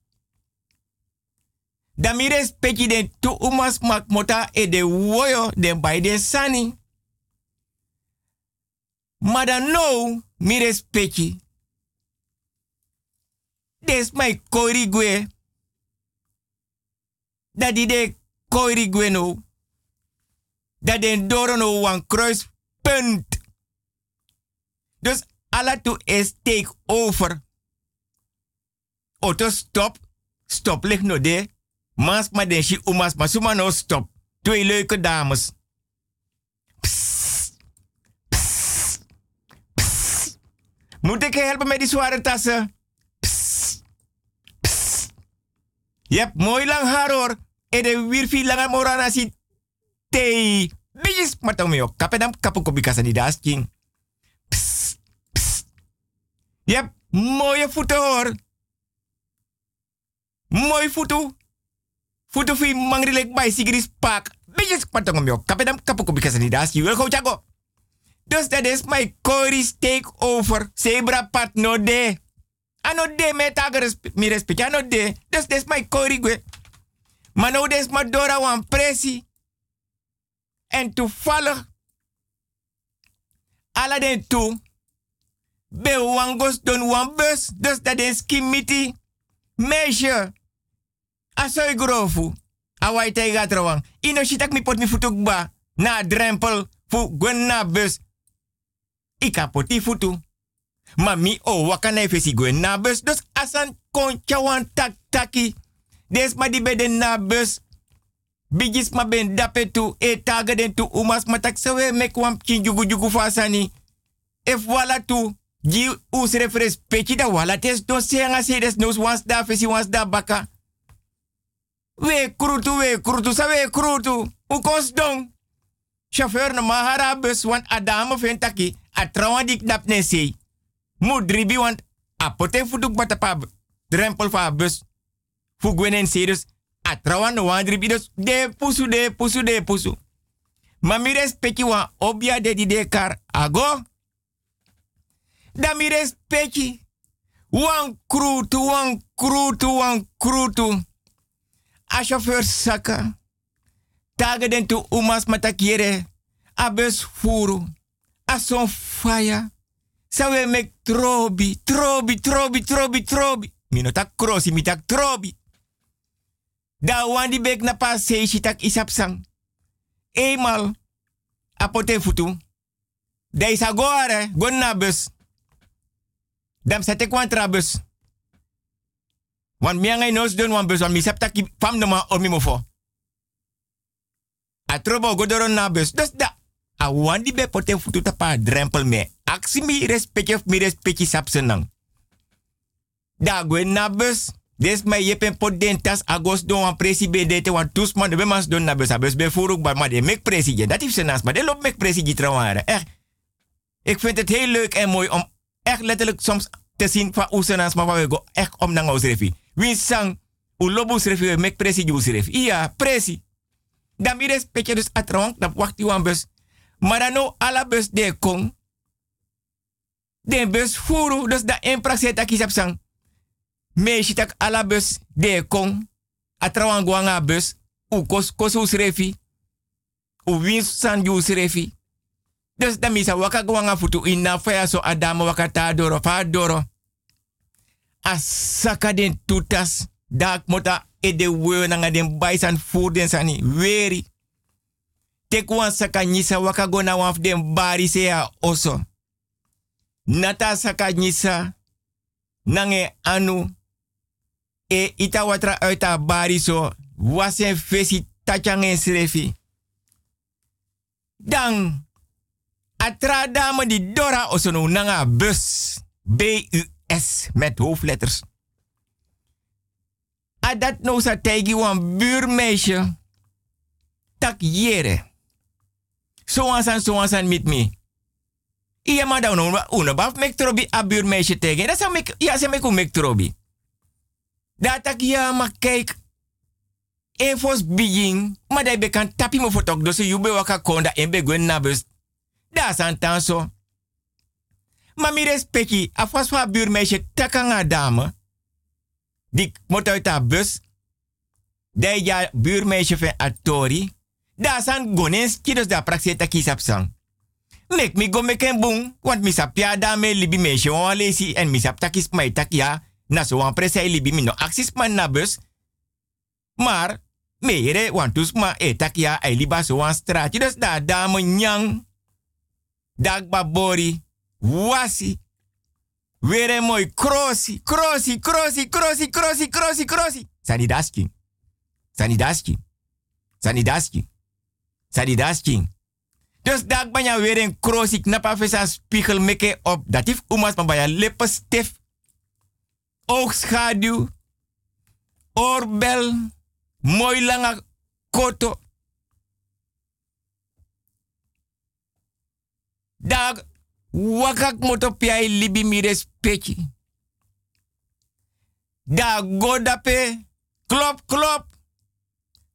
Dan mi respecti den tu umas mak mota e de woyo den bij den sani. Maar dan no, mi respecti. Des my korigwe. Dat die de korigwe no. Dat den doro no wan kruispunt. Dus alla tu is take over. Auto stop. Stop ligt no de. Mas ma den shi umas ma suma no stop. Twee leuke dames. Psst. Psst. Psst. Moet ik je helpen met die zware tassen? Je hebt mooi lang haar hoor. En de wirfi lange morana si tei. Bijis matang meo. Kapedam kapu kopi kasa di das king. Psst. Psst. Je hebt mooie voeten hoor. Mooi voeten. Futu fi mangri lek bai sigris pak. Bijis patong meo. Kapedam kapu kopi kasa di das. You will go chago. Dus dat is my Corey's takeover. Zebra pat no de. Ano de me taga mi respect. Ano de. Dus dat is my Corey gwe. Maar nou des maar dora wan presi. En toevallig. Alla den toe. Be wan gos don wan bus. Dus dat is kimiti. Meisje. Asoy grofu. Awai tega trawang. Ino shitak mi pot mi futuk ba. Na drempel. Fu gwen na bus. Ika poti futu. Mami o wakana efesi go na bus. Dus asan kon chawan tak taki. Des ma di beden na bus. Bigis ma ben dape tu e taga den tu umas matak sewe mek wam kin jugu jugu fasani. If wala tu gi us refres pechi da wala tes don senga se des nos wans da fesi wans da baka. We krutu we krutu sa we krutu. U kos dong. Chauffeur na mahara bus want adama fentaki a trawan dik dap ne sei. Mu dribi want a pote fuduk batapa drempel fa bus. Fu gwenen sei dus a trawan no wan dribi dus de pusu de pusu de pusu. Ma mi respecti obia de di de kar ago. Da mi respecti. Wan krutu, wan krutu, wan krutu. A chauffeur saka. Tage den tu umas. A bus furu. A son faya. Sawe mek trobi, trobi, trobi, trobi, trobi. Mino tak krosi, mi tak trobi. Da wandi bek na pa seishi tak isap sang. Eenmaal. Apote futu. Da is agora, gon na bus. Dam sete kwantra bus. Wan mi angai nos don wan wan mi sap tak fam no ma omi mo fo. A trobo godoron na bus. Dus da. A wandi be pote futu tapa drempel me. Aksi mi respecti of mi respecti sap senang. Da gwen na bus. Des mai yepen pot den tas agos don wan presi be dete wan tus man de be mas don na bus. A bus be furuk ba ma de mek presi je. Dat is senas maar de lop mek presi je trouware. Echt. Ik vind het heel leuk en mooi om echt letterlijk soms te zien van oesenas maar we go echt om naar ons refi. Wie sang u lobus refi mek presi je refi. Ja, presi. Dan mi respecte dus atronk dat wacht u aan bus. Maar dan no ala bus de kong. Den bus furu dus da en praxe tak sang. Tak ala bus de kong. Atrawang guanga bus. U kos kos us refi. U wins san ju refi. Dus dan misa waka guanga futu inna faya so adama waka ta doro fa doro. Asaka den tutas. Dak mota e de we nanga den baisan food den sani. Weri. Tek wan saka nyisa waka go na wan den bari se ya oso. Nata saka. Nange anu. E ita watra bari so. Wasen fesi tachangen srefi. Dan. Atra dame die Dora osono nanga bus. B-U-S met hoofdletters. Adat no sa tegi wan buurmeisje. Tak jere. Zo aan zo aan met me. Iya ma da uno uno baf mek trobi a buurmeisje tegen. Dat zou mek ja ze mek mek trobi. Dat tak ja ma kijk. Efos begin, maar dat bekan tapi mo fotok dus you be waka konda en be gwen na bus. Da san tanso. Maar mi respecti, afwas van buurmeisje takanga dame. Die moet uit bus. De ja buurmeisje van Atori. Da san gones kidos da praxie taki sapsang. Mek mi go mek en boom, want mi dame libi meisje wan lesi en mi sap takis mai tak ja. Na so wan prese libi mi aksis man na bus. Maar, meere want dus ma e tak ja ai liba so wan straatje. Dus da dame nyang. Dagba bori. Wasi. Een mooi crossi, crossi, crossi, crossi, crossi, crossi, crossi. Sanidaski. Sanidaski. Sanidaski. Sanidaski. Dus dag ben je weer een crossi, knapa vesa spiegel meke op. Dat heeft umas maar bij je lippen stif. Oogschaduw. Oorbel. Mooi lange koto. Dag wakak moto piai libi mi respecti. Da godape. Klop, klop.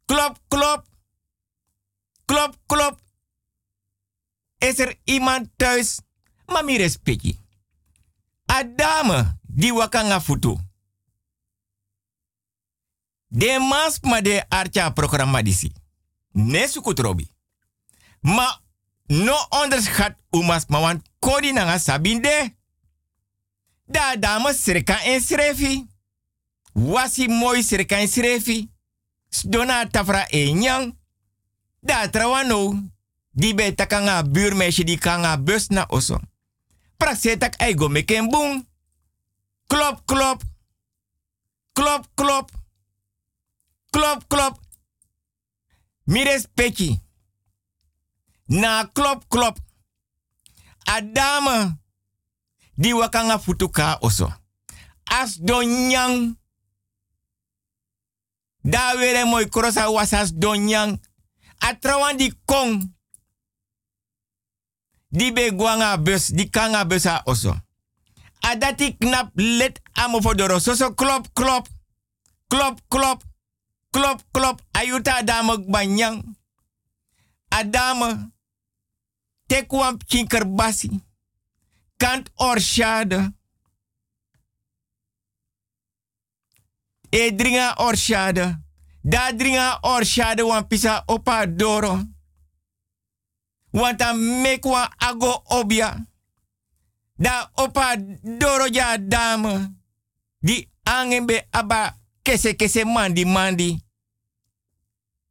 Klop, klop. Klop, klop. Is er iemand thuis? Maar mi respecti. A dame die wakanga futu. De mas ma de archa programma disi. Nesukutrobi. Ma no onderschat umas ma wan kodi nanga sabinde. Da dame serka en srefi. Wasi mooi serka en srefi. Dona tafra e nyang. Da trawano. Di be takanga buurmeisje die kanga bus na oso. prasetak ai go meken boom. Klop, klop. Klop, klop. Klop, klop. Mires peki. Na klop, klop. A dame di wakanga futuka oso. As don nyang. Da were moy krosa wasas don nyang. A trawan di kong. Di be guanga bus, di kanga busa oso. A dati knap let amo fodoro. So so klop, klop. Klop, klop. Klop, klop. Ayuta dame banyang. Adame. Tekwam kinkerbasi. Kant orshade. E dringa orshade. Da dringa orshade wan pisa opa doro. Ago obia. Da opa doro ja dame. Di angembe aba kese kese mandi mandi.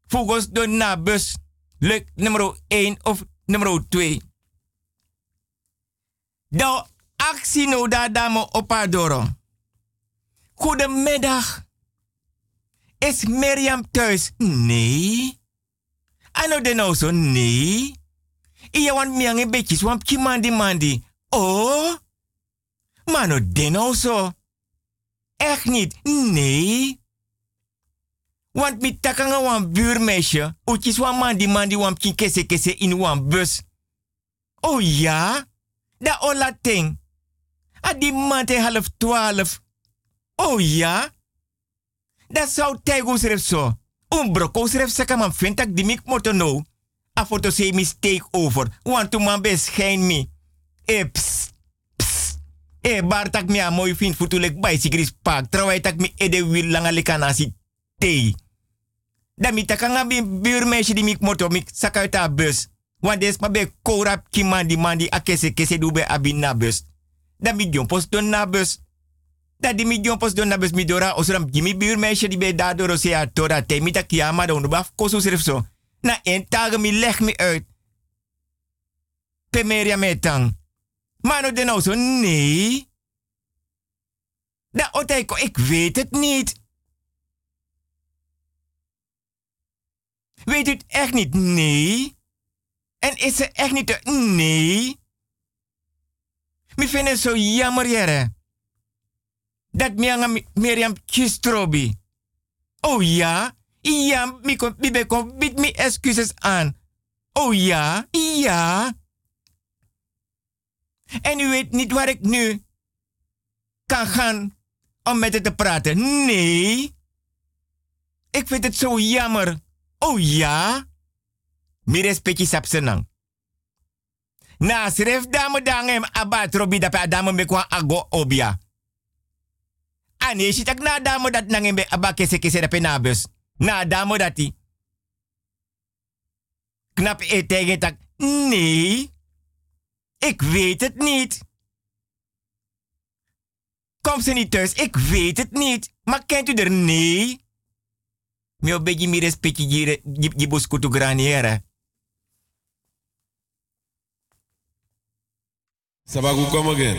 Fugos do na bus. Luk nummer 1 of nummer 2. Da actie no da dame opa doro. Goedemiddag. Is Mirjam thuis? Nee. Ano de nou zo? Nee. Iya want miang een beetje swamp mandi mandi. Oh. Mano de nou zo. Echt niet? Nee. Want mi takanga wan buurmeisje. Uitjes wan mandi mandi wan kin kese kese in wan bus. Oh ja? Da ola ting. A die mante half twaalf. Oh ja? Dat zou tijgo schrijf zo. Un broko schrijf saka man die mik moto no. A foto say mistake over. Want to man beschijn me. E ps, ps. E bar tak mi a mooi vind futulek bicyclis park. Terwijl tak mi ede wil langa lekanasi tei. Dan mi buurmeisje die mik moto mik saka uit haar bus. Want des ma be korap ki mandi mandi a kese kese du be abi na bus. Dan mi jompos don na bus. Dat die mi na bus osram gimi buurmeisje die be daardoor se a tora te mi tak baf kosu. Na en tage mi leg mi uit. Pemeria metang. Mano de nou zo, nee. Da otaiko, ik weet het niet. Weet u het echt niet? Nee. En is ze echt niet te... Nee. Mi vind het zo jammer, jere. Dat mi Miriam Kistrobi. Oh ja? Ja, mi kon, bid mi excuses aan. Oh ja? Ja. En u weet niet waar ik nu kan gaan om met het te praten. Nee. Ik vind het zo jammer. Oh ja? Mi respecti sapsenang. Na sref dame dangem abat robi dape dame me kwa ago obia. Ani si tak na dame dat nangem be aba kese dape nabus. Na dame dati. Knap e tegen tak. Nee. Ik weet het niet. Kom ze niet thuis, ik weet het niet. Maar kent u er nee? Mi obeji mi respecti jire jibus kutu graniere. Sabaku, come again.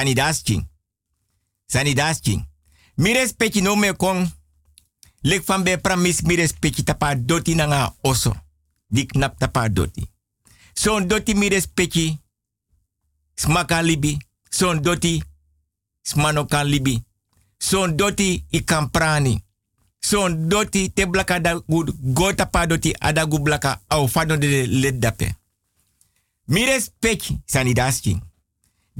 Harabotokong, sanidas ching. Respecti no me kong. Lek van be pramis mi respecti tapa doti nanga oso. Di knap tapa doti. Son doti mi respecti smaka libi. Son doti smano kan libi. Son doti i kan prani. Son doti te blaka da gud go tapa doti blaka au fado de led dape. Mi respecti sanidas ching.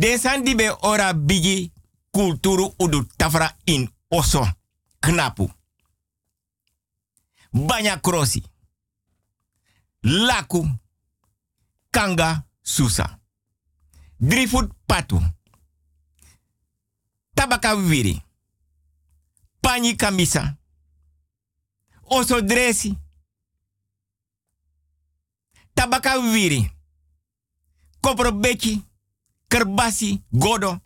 Den san ora bigi kulturu udu tafra in oso knapu. Banya krosi. Laku. Kanga susa. Drifut patu. Tabaka wiri. Pani kamisa. Oso dresi. Tabaka wiri. Kopro. Kerbasi. Godo.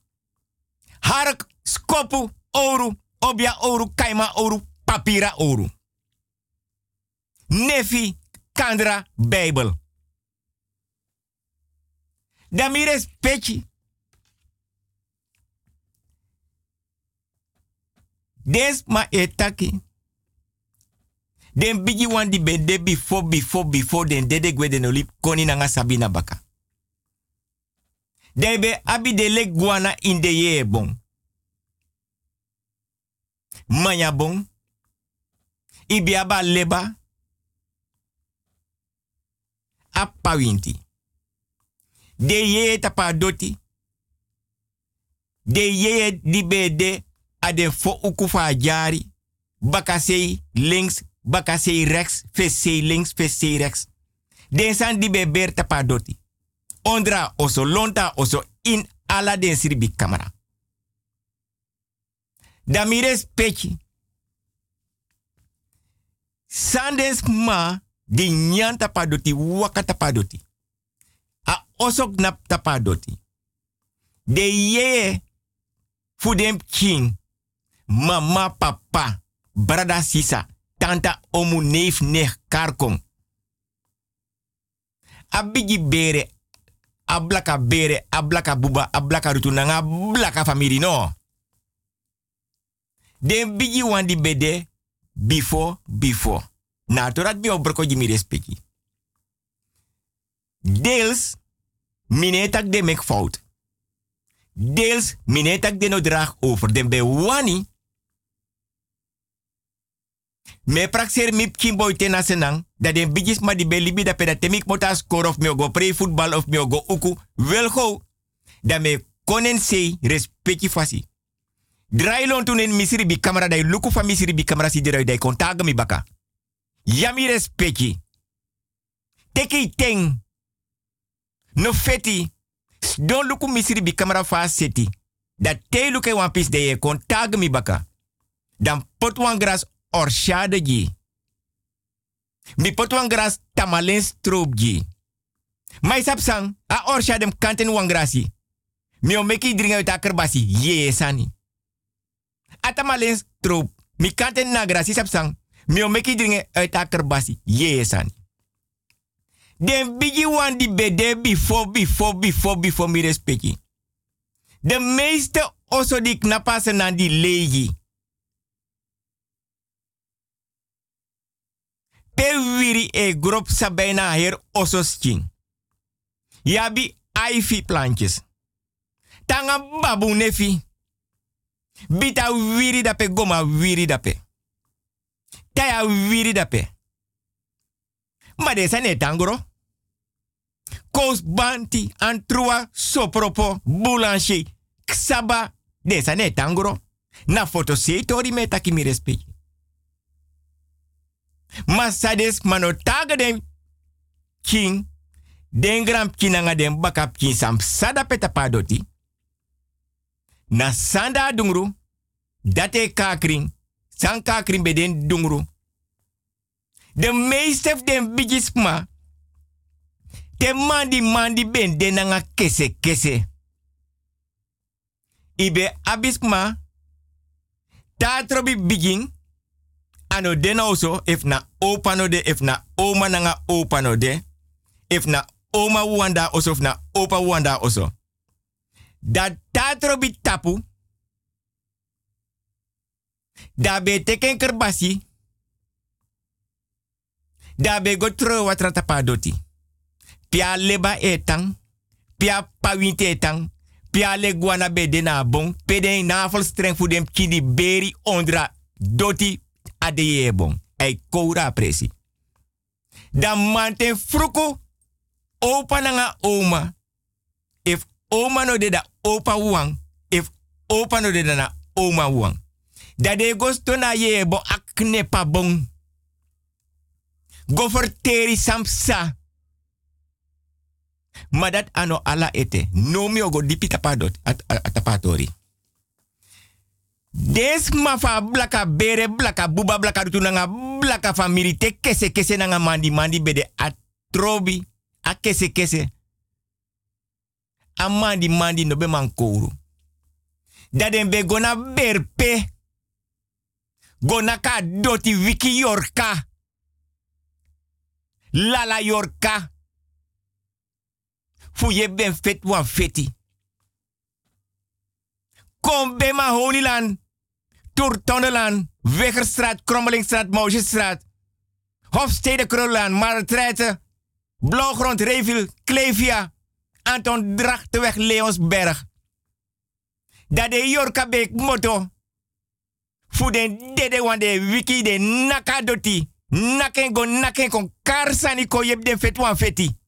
Hark. Skopu. Oru. Obia oru. Kaima oru. Papira oru. Nefi. Kandra. Bijbel. Damire respecti. Des ma etaki. Den bigi wan di bende before before before den dede gwe den olip koni nanga sabina baka. Debe abi de le guana in de. Manya bon. Ibi aba leba. Appa winti. De ye tapa doti. De ye di bede ade fo ukufa jari. Bakasei links, bakasei rechts, fesei links, fesei rechts. Den san di be ber tapa doti. Ondra oso lonta oso in ala den siribi kamera. Damires pechi. Sandes ma di nyan tapa doti waka tapa doti. A osok nap tapa doti. De ye fu dem king. Mama papa. Brada sisa. Tanta omu neef nech karkong. Abigi bere. Ablaka bere. Ablaka buba. Ablaka rutu nanga. Blaka family no. Den bigi wan bede. Before, before. Na torat bi obroko jimi respecti. Deels, minetak de mek fout. Deels, minetak de no draag over. Den be wani. Me praxer mip kimboy tena senang. Dat den bigis ma di be libi da peda temik mota score of me play football of me go uku. Wel go. Da me konen sei respecti fasi. Draai lon toen misiri bi camera dai luku fa misiri bi camera si draai dai kontaga mi baka. Yami respecti. Teki teng. No feti. Don luku misiri bi camera fa seti. Dat te luke wan pis de ye mi baka. Dan pot wan gras orshade ji. Mi pot wan gras tamalen stroop ji. Mai sapsang a orshadem kanten wan grasi. Mi o meki dringa uit akerbasi. Ye sani. Atamalen stroop. Mi kanten na grasi sapsang. Mi o meki dringa uit akerbasi. Ye sani. Den bigi wan di bede before, before, before, before mi respecti. De meeste oso di knapasen na di legi. Pe wiri e grop sabena her osos ching. Yabi ivy plantjes. Tanga babu nefi. Bita wiri dape goma wiri dape. Taya wiri dape. Ma de sane tangoro. Kous banti, antrua, sopropo, boulanger, ksaba. De sane tangoro. Na foto se tori me. Ma sades manotaga den king. Den gram kinanga den bakap kin sam sada peta padoti. Na sanda dungru. Date kakring. San kakring beden dungru. De meeste den bigis ma. Te mandi mandi ben den nanga kese kese. Ibe abisma. Ta trobi biging. Ano den also if na opa no de if na oma nanga opa no de. If na oma wanda also if na opa wanda also. Dat tatro bi tapu. Da be teken kerbasi. Da be go tro wat ratapa doti. Pia leba etang. Pia pawinte etang. Pia le guana be de na bon. Pede na dem kidi beri ondra doti adeye bon. Ei koura presi. Da mante fruku. Opa nanga oma. If oma no de da opa wang. If opa no de da na oma wang. Da de gosto na ye bo akne pa bon. Go verteri samsa. Maar dat ano ala ete. No mi ogo dipi tapadot. At, at, tapatori. Des mafa blaka bere blaka buba blaka rutu blaka family te kese kese nanga mandi mandi bede atrobi a kese kese. A mandi mandi no be man kouru. Daden be gona berpe. Gona ka doti wiki yorka. Lala yorka. Fu je ben fet wan feti. Kom bij ma Honiland. Toertonneland. Wegerstraat, Krommelingstraat, Mousjesstraat. Hofstede, Krullaan, Martrijten. Blauwgrond, Reviel, Klevia. Anton Drachtenweg, Leonsberg. Dat de Jorka Beek motto. Fu den dede wan de wiki de nakadoti. Naken go naken kon karsani ko yeb den wan feti.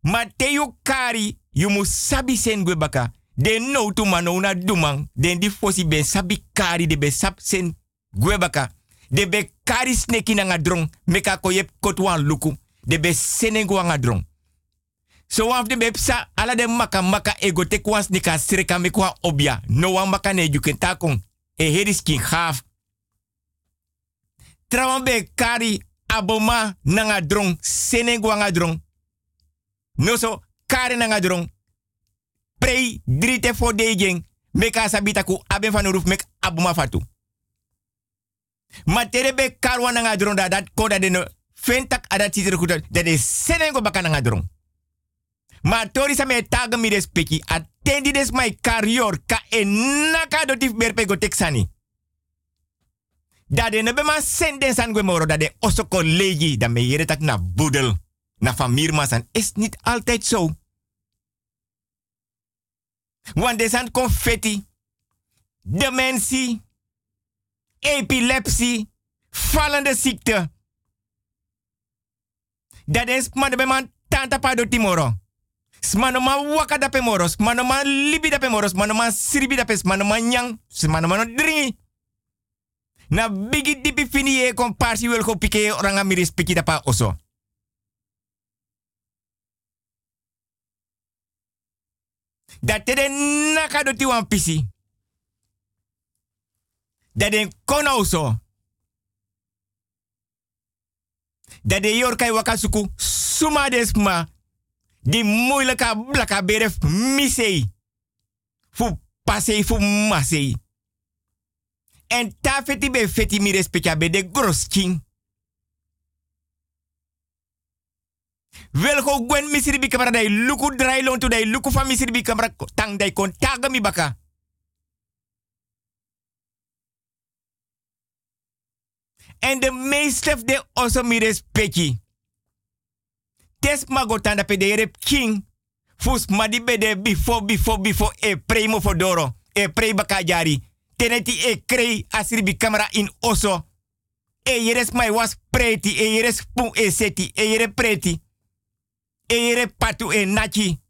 Mateo Kari, you must sabi sen baka. De no tu na dumang. Den di fosi ben sabi kari de be sab sen gwe baka. De be kari sneki na nga drong. Meka kotwan luku. De be senengo nga drong. So waf de be psa ala de maka maka ego te kwans nika sreka obia. No wan maka ne juken takong. E kin kari aboma na nga drong. Senengo nga drong. No so kare na Prei drite fo degen. Meka sabita ku aben van roof mek abuma fatu. Ma tere be karwa na nga drong da dat koda de no fentak adat titere kuta da de senengo baka na nga drong. Ma tori sa me taga mi respeki atendi des mai karior ka e naka dotif berpe go teksani. Da de nebe ma senden san gwe moro da de osoko legi da me yere tak na boedel. Na famirmasan is niet altijd zo. Want er zijn confetti, dementie, epilepsie, vallende ziekte. Dat is maar de man tanta pa do timoro. Smano ma waka da pe moros, smano ma libi da pe moros, smano ma sribi da pe, smano ma nyang, smano ma no dringi. Na bigi dipi fini ye kon parsi wel go pike oranga miris piki da pa oso. Dat den naka do ti wan pisi. Dat den kono so. Dat de yorkai wakasuku suma desma. Die moeilijke blaka beref misei. Fu pasei fu masei. En ta feti be feti mi respecta be de gros king. wel go gwen misiri bi kamera dai luku drai lon tu dai luku fa misiri tang dai kon taga mi baka. En de meeste de also mi respecti tes magotanda pe de rep king fus madi be de before before before e primo fodoro e prei baka jari. Teneti e krei asiri bi in oso. E yeres mai was preti e yeres pu e seti e yere preti Ere patu e nachi.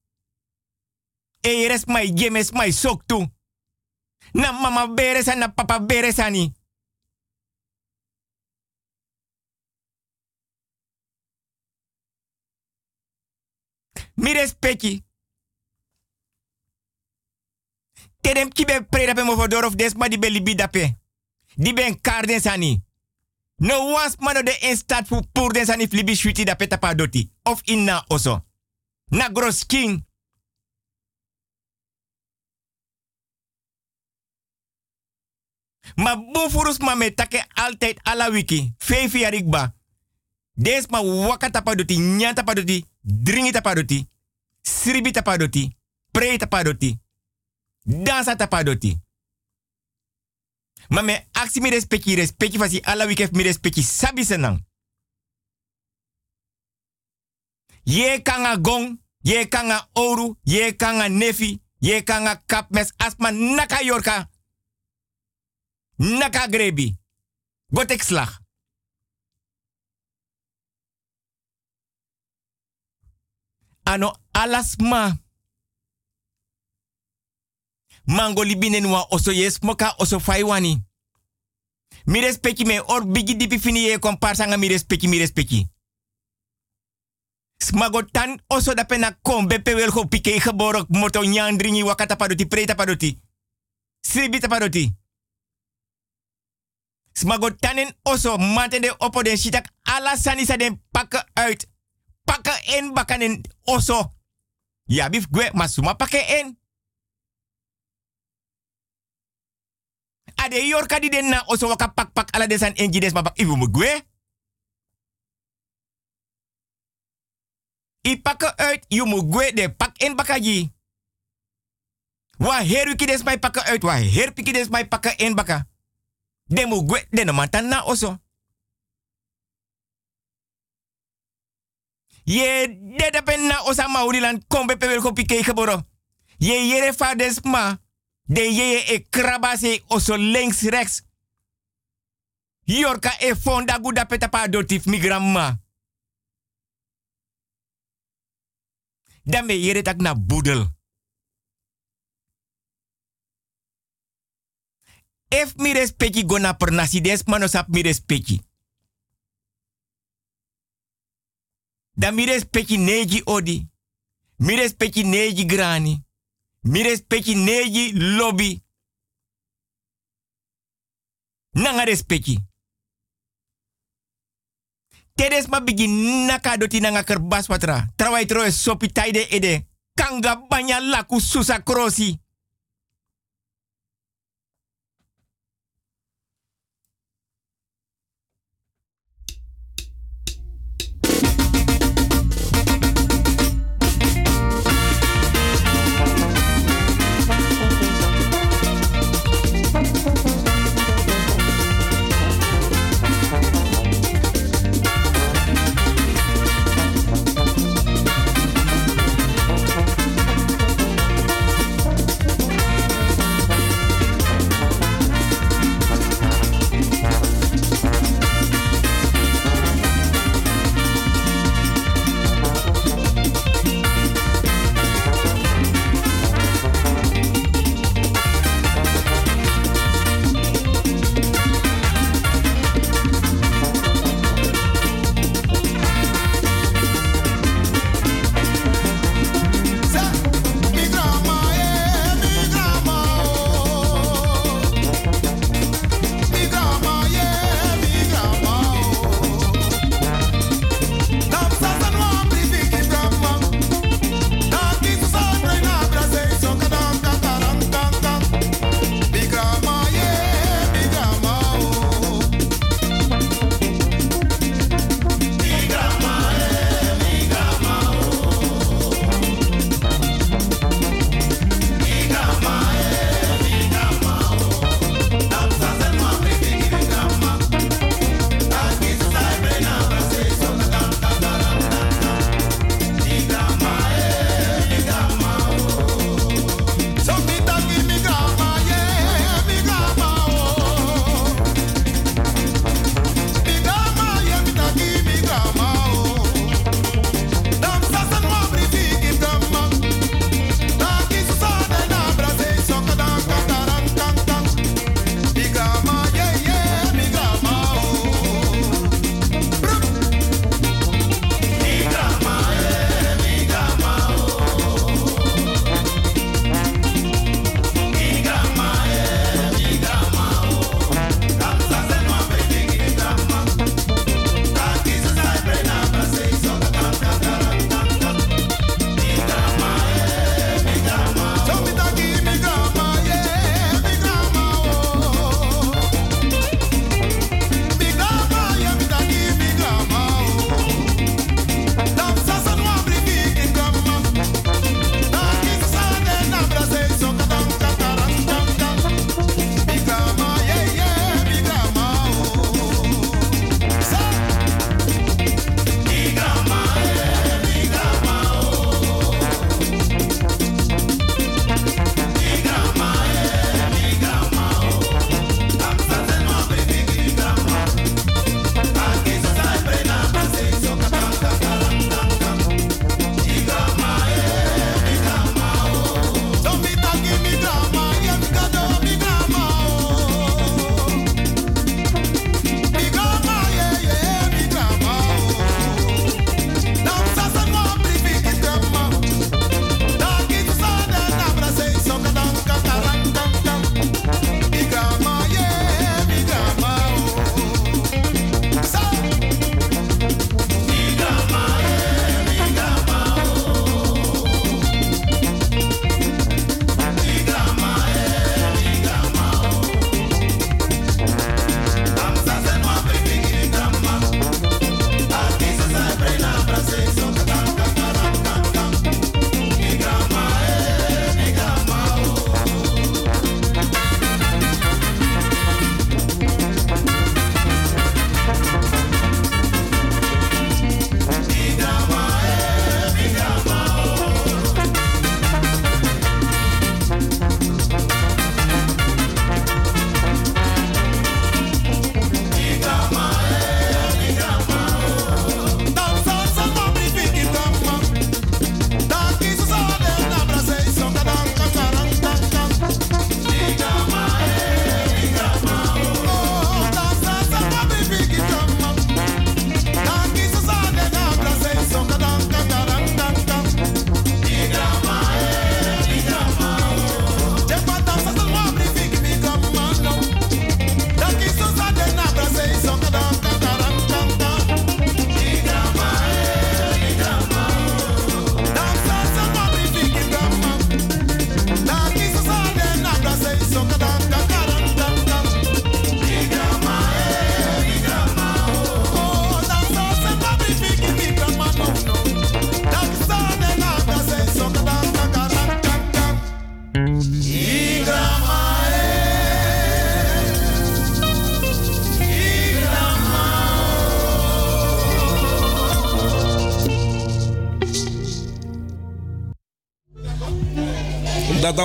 Ere mai gemes mai soktu. Na mama beres na papa beres ani. Mi respecti. Tedem kibe preda pe mo fodor of des ma di be libi dape. Di ben karden sani. No was mano de instat fu pur den sani flibi shwiti da peta pa doti. Of inna oso. Na gros king. Ma bufurus ma me take altijd ala wiki. Fefi arikba. Des ma waka tapadoti, nyanta padoti, dringi tapadoti. Sribi tapadoti. Pre tapadoti. Dansa tapadoti. Maar me actie mi respecti respecti fasi ala wikef mi respecti sabi senang. Ye kanga gong, ye kanga oru, ye kanga nefi, ye kanga kapmes asma naka yorka. Naka grebi. Gotek. Ano alasma. Mango libinen wa oso yes moka oso faiwani. Mi respecti me or bigi dipi fini ye komparsa nga mi respecti mi respecti. Smago oso da pena kom bepe wel pike geborok moto nyandringi wakata padoti preta padoti. Sribi padoti. Smago tanen oso mate de opo den shitak ala sanisa den pakken uit. Pakken in bakanen oso. Ja bif gwe masuma pakken in. Ade yorka di den na oso waka pak pak ala desan enji des mabak ibu mugwe. I uit, je moet de pak in bakaji. Wa heruki des mij pakken uit, wa herpiki des mij pakken in baka. De moet gwe de na oso. Ye de da pen na osa maurilan kombe pe wel kopike geboro. Ye yere fa des ma. De ye e krabase oso links rechts. Yorka e fonda guda petapa dotif mi gramma. Dan ben je tak na boedel. If mi respecti gona per nasi des manosap mi respecti. Dan mi respecti neji odi. Mi respecti neji grani. Mi respecti neji lobby. Nanga respecti. Tedes ma bigi naka doti nanga kerbas watra. Trawai troe sopi taide ede. Kanga banya laku susa krosi.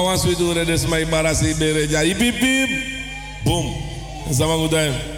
We doen, dus mijn barasi bere. Ja, hip hip hip. Boom. Sama goedem.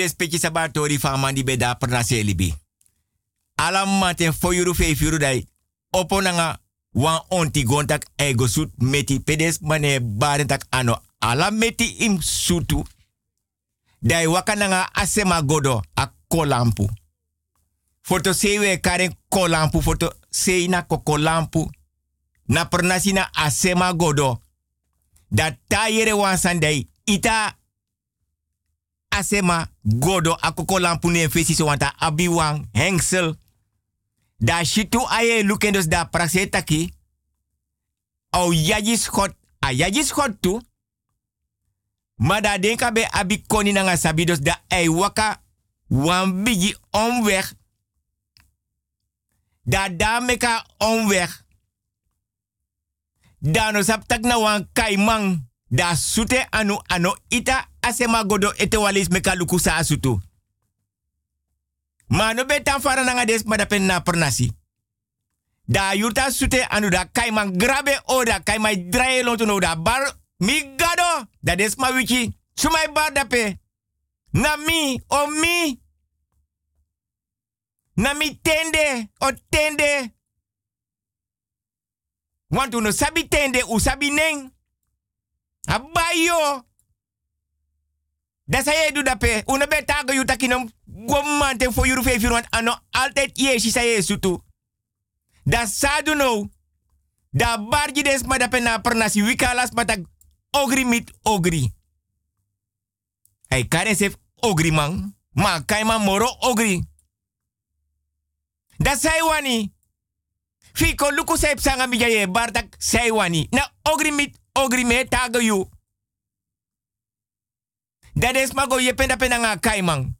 Respecti sabatori van man beda perna selibi. Alam mate fo yuru fe firu dai. Opo nanga wan onti gontak ego sut meti pedes mane barentak ano. Alam meti im sutu. Dai waka nanga asema godo a kolampu. Foto sewe karen kolampu. Foto sei na kokolampu. Na pernasi na asema godo. Da tayere wan sandai. Ita asema godo akoko lampu ne fesi so wanta abiwang hengsel. Da shitu aye lukendos da prasetaki au yaji schot a yaji schot tu. Ma da denka be abi nanga da ei waka wan bigi omweg da da meka omweg da no saptak na wan kaimang da sute anu ano ita asema godo ete walis sa asutu. Ma no betan fara nanga des na. Da yurta sute anu da grabe o da no da bar mi gado da des ma wiki. Sumai bar da pe. Na mi o tende o tende. Want no sabi tende u sabi neng. Abayo. Dat zei je doet dat pe. Una betaga you takinom. Gwamante voor jullie vijf ano altijd je si zei je sutu. Dat sadu no. Da barji des ma na pernasi wikalas ma tak ogri mit ogri. Hey karen sef ogri man. Ma kai man moro ogri. Dat zei wani. Fiko luku sep sanga mi jaye wani. Na ogri mit ogri me taga you. Dat is mago je penda penda nga.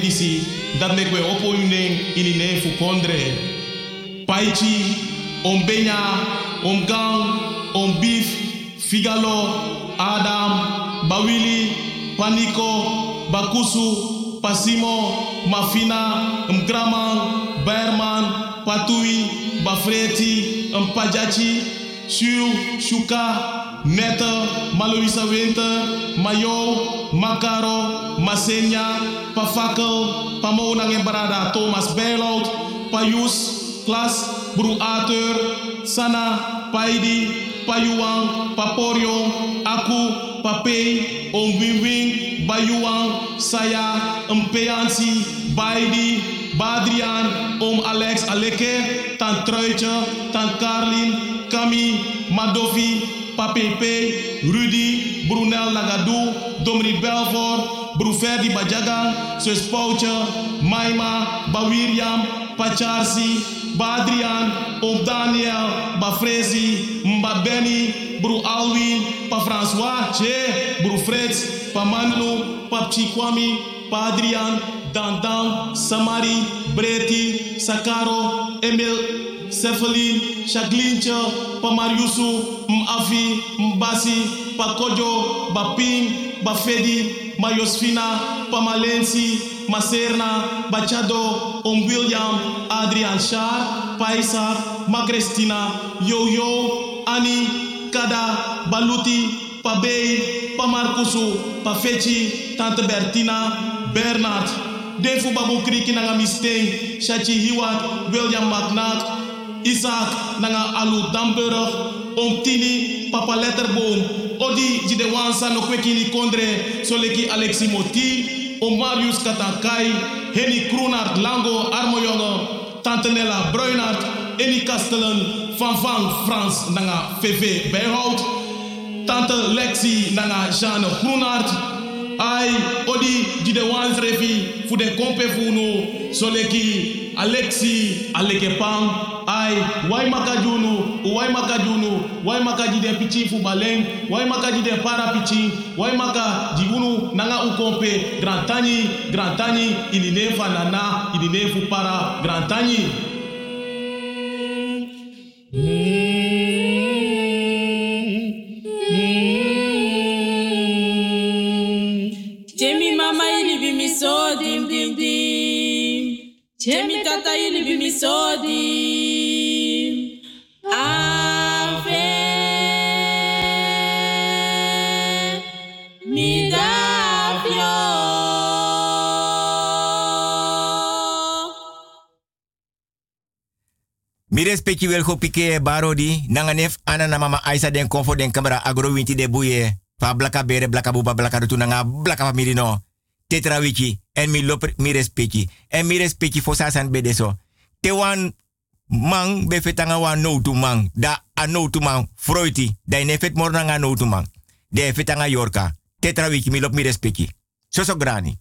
Disi mek we opo yunen ini ne fu paichi om benya om gang om beef figalo adam bawili paniko bakusu pasimo mafina mkraman berman patui bafreti mpajachi Shu, Shuka, Netta, Maloisa Winter, Mayo, Makaro, Masenya, Pafakel, Pamonang en Thomas Bijlout, Payus, Klas, Bru Ater, Sana, Paidi, Payuang, Paporio, Aku, Pape, Om Wing Wing, Bayuang, Saya, Mpeansi, Baidi, Badrian, Om Alex Aleke, Tant Truitje, Tant Karlin, Kami, Madovi, Papepe, Rudy, Brunel Lagadou, Domri Belfort, Bruferdi Bajagan, Sus Poutje, Maima, Bawiriam, Pacharsi, Badrian, Om Daniel, Bafrezi, Mba Benny, Bru Alwin, Pa François, Che, Bru Fritz, Pa Manlu, Pa Chikwami, Pa Adrian, Dandan, Samari, Breti, Sakaro, Emil, Cephalin, Shaglincha, Pamariusu, Mafi, Mbasi, Pakojo, Baping, Bafedi, Mayosfina, Pamalensi, Maserna, Bachado, Om William, Adrian Shah, Paisa, Magrestina, Yo-Yo, Ani, Kada, Baluti, Pabei, Pamarkusu, Pafechi, Tante Bertina, Bernard, Defu Babu Kriki Nanga Misteng, Shachi Hiwat, William McNatt, Isaac nanga Alu Damburg, Om Tini, Papa Letterboom, Odi Jide Wansa no kwekini kondre, Soleki Alexi Moti, Om Marius Katankai, Henny Kroenart Lango Armojonge, Tante Nella Bruinart, Eni Kastelen, Van Van Frans nanga VV Bijhout, Tante Lexi nanga Jeanne Groenart, Ai, odi di de wans refi fu de kompe funu soleki Alexi Alekepang ai wai makajunu wai makajunu wai makaji de pichi fu baleng wai makaji de para pichi wai maka di unu nanga u kompe grand tani grand tani inine fa nana inine fu para grand tani Jemi tata ili bi mi so dim. Ave mi respecti wel go pike barodi. Nanga nef ana na mama Aisa den konfo den kamera agro winti de buye. Fa blaka bere blaka buba blaka rutu nanga blaka famiri no. Tetra wiki. En mi loper mi respecti. En mi respecti fo sasan bedeso. Te wan man be fetanga wan no tu. Da a no tu man. Freuti. Da ine fet mor nanga no tu. De fetanga yorka. Tetra wiki mi lop mi respecti. Soso grani.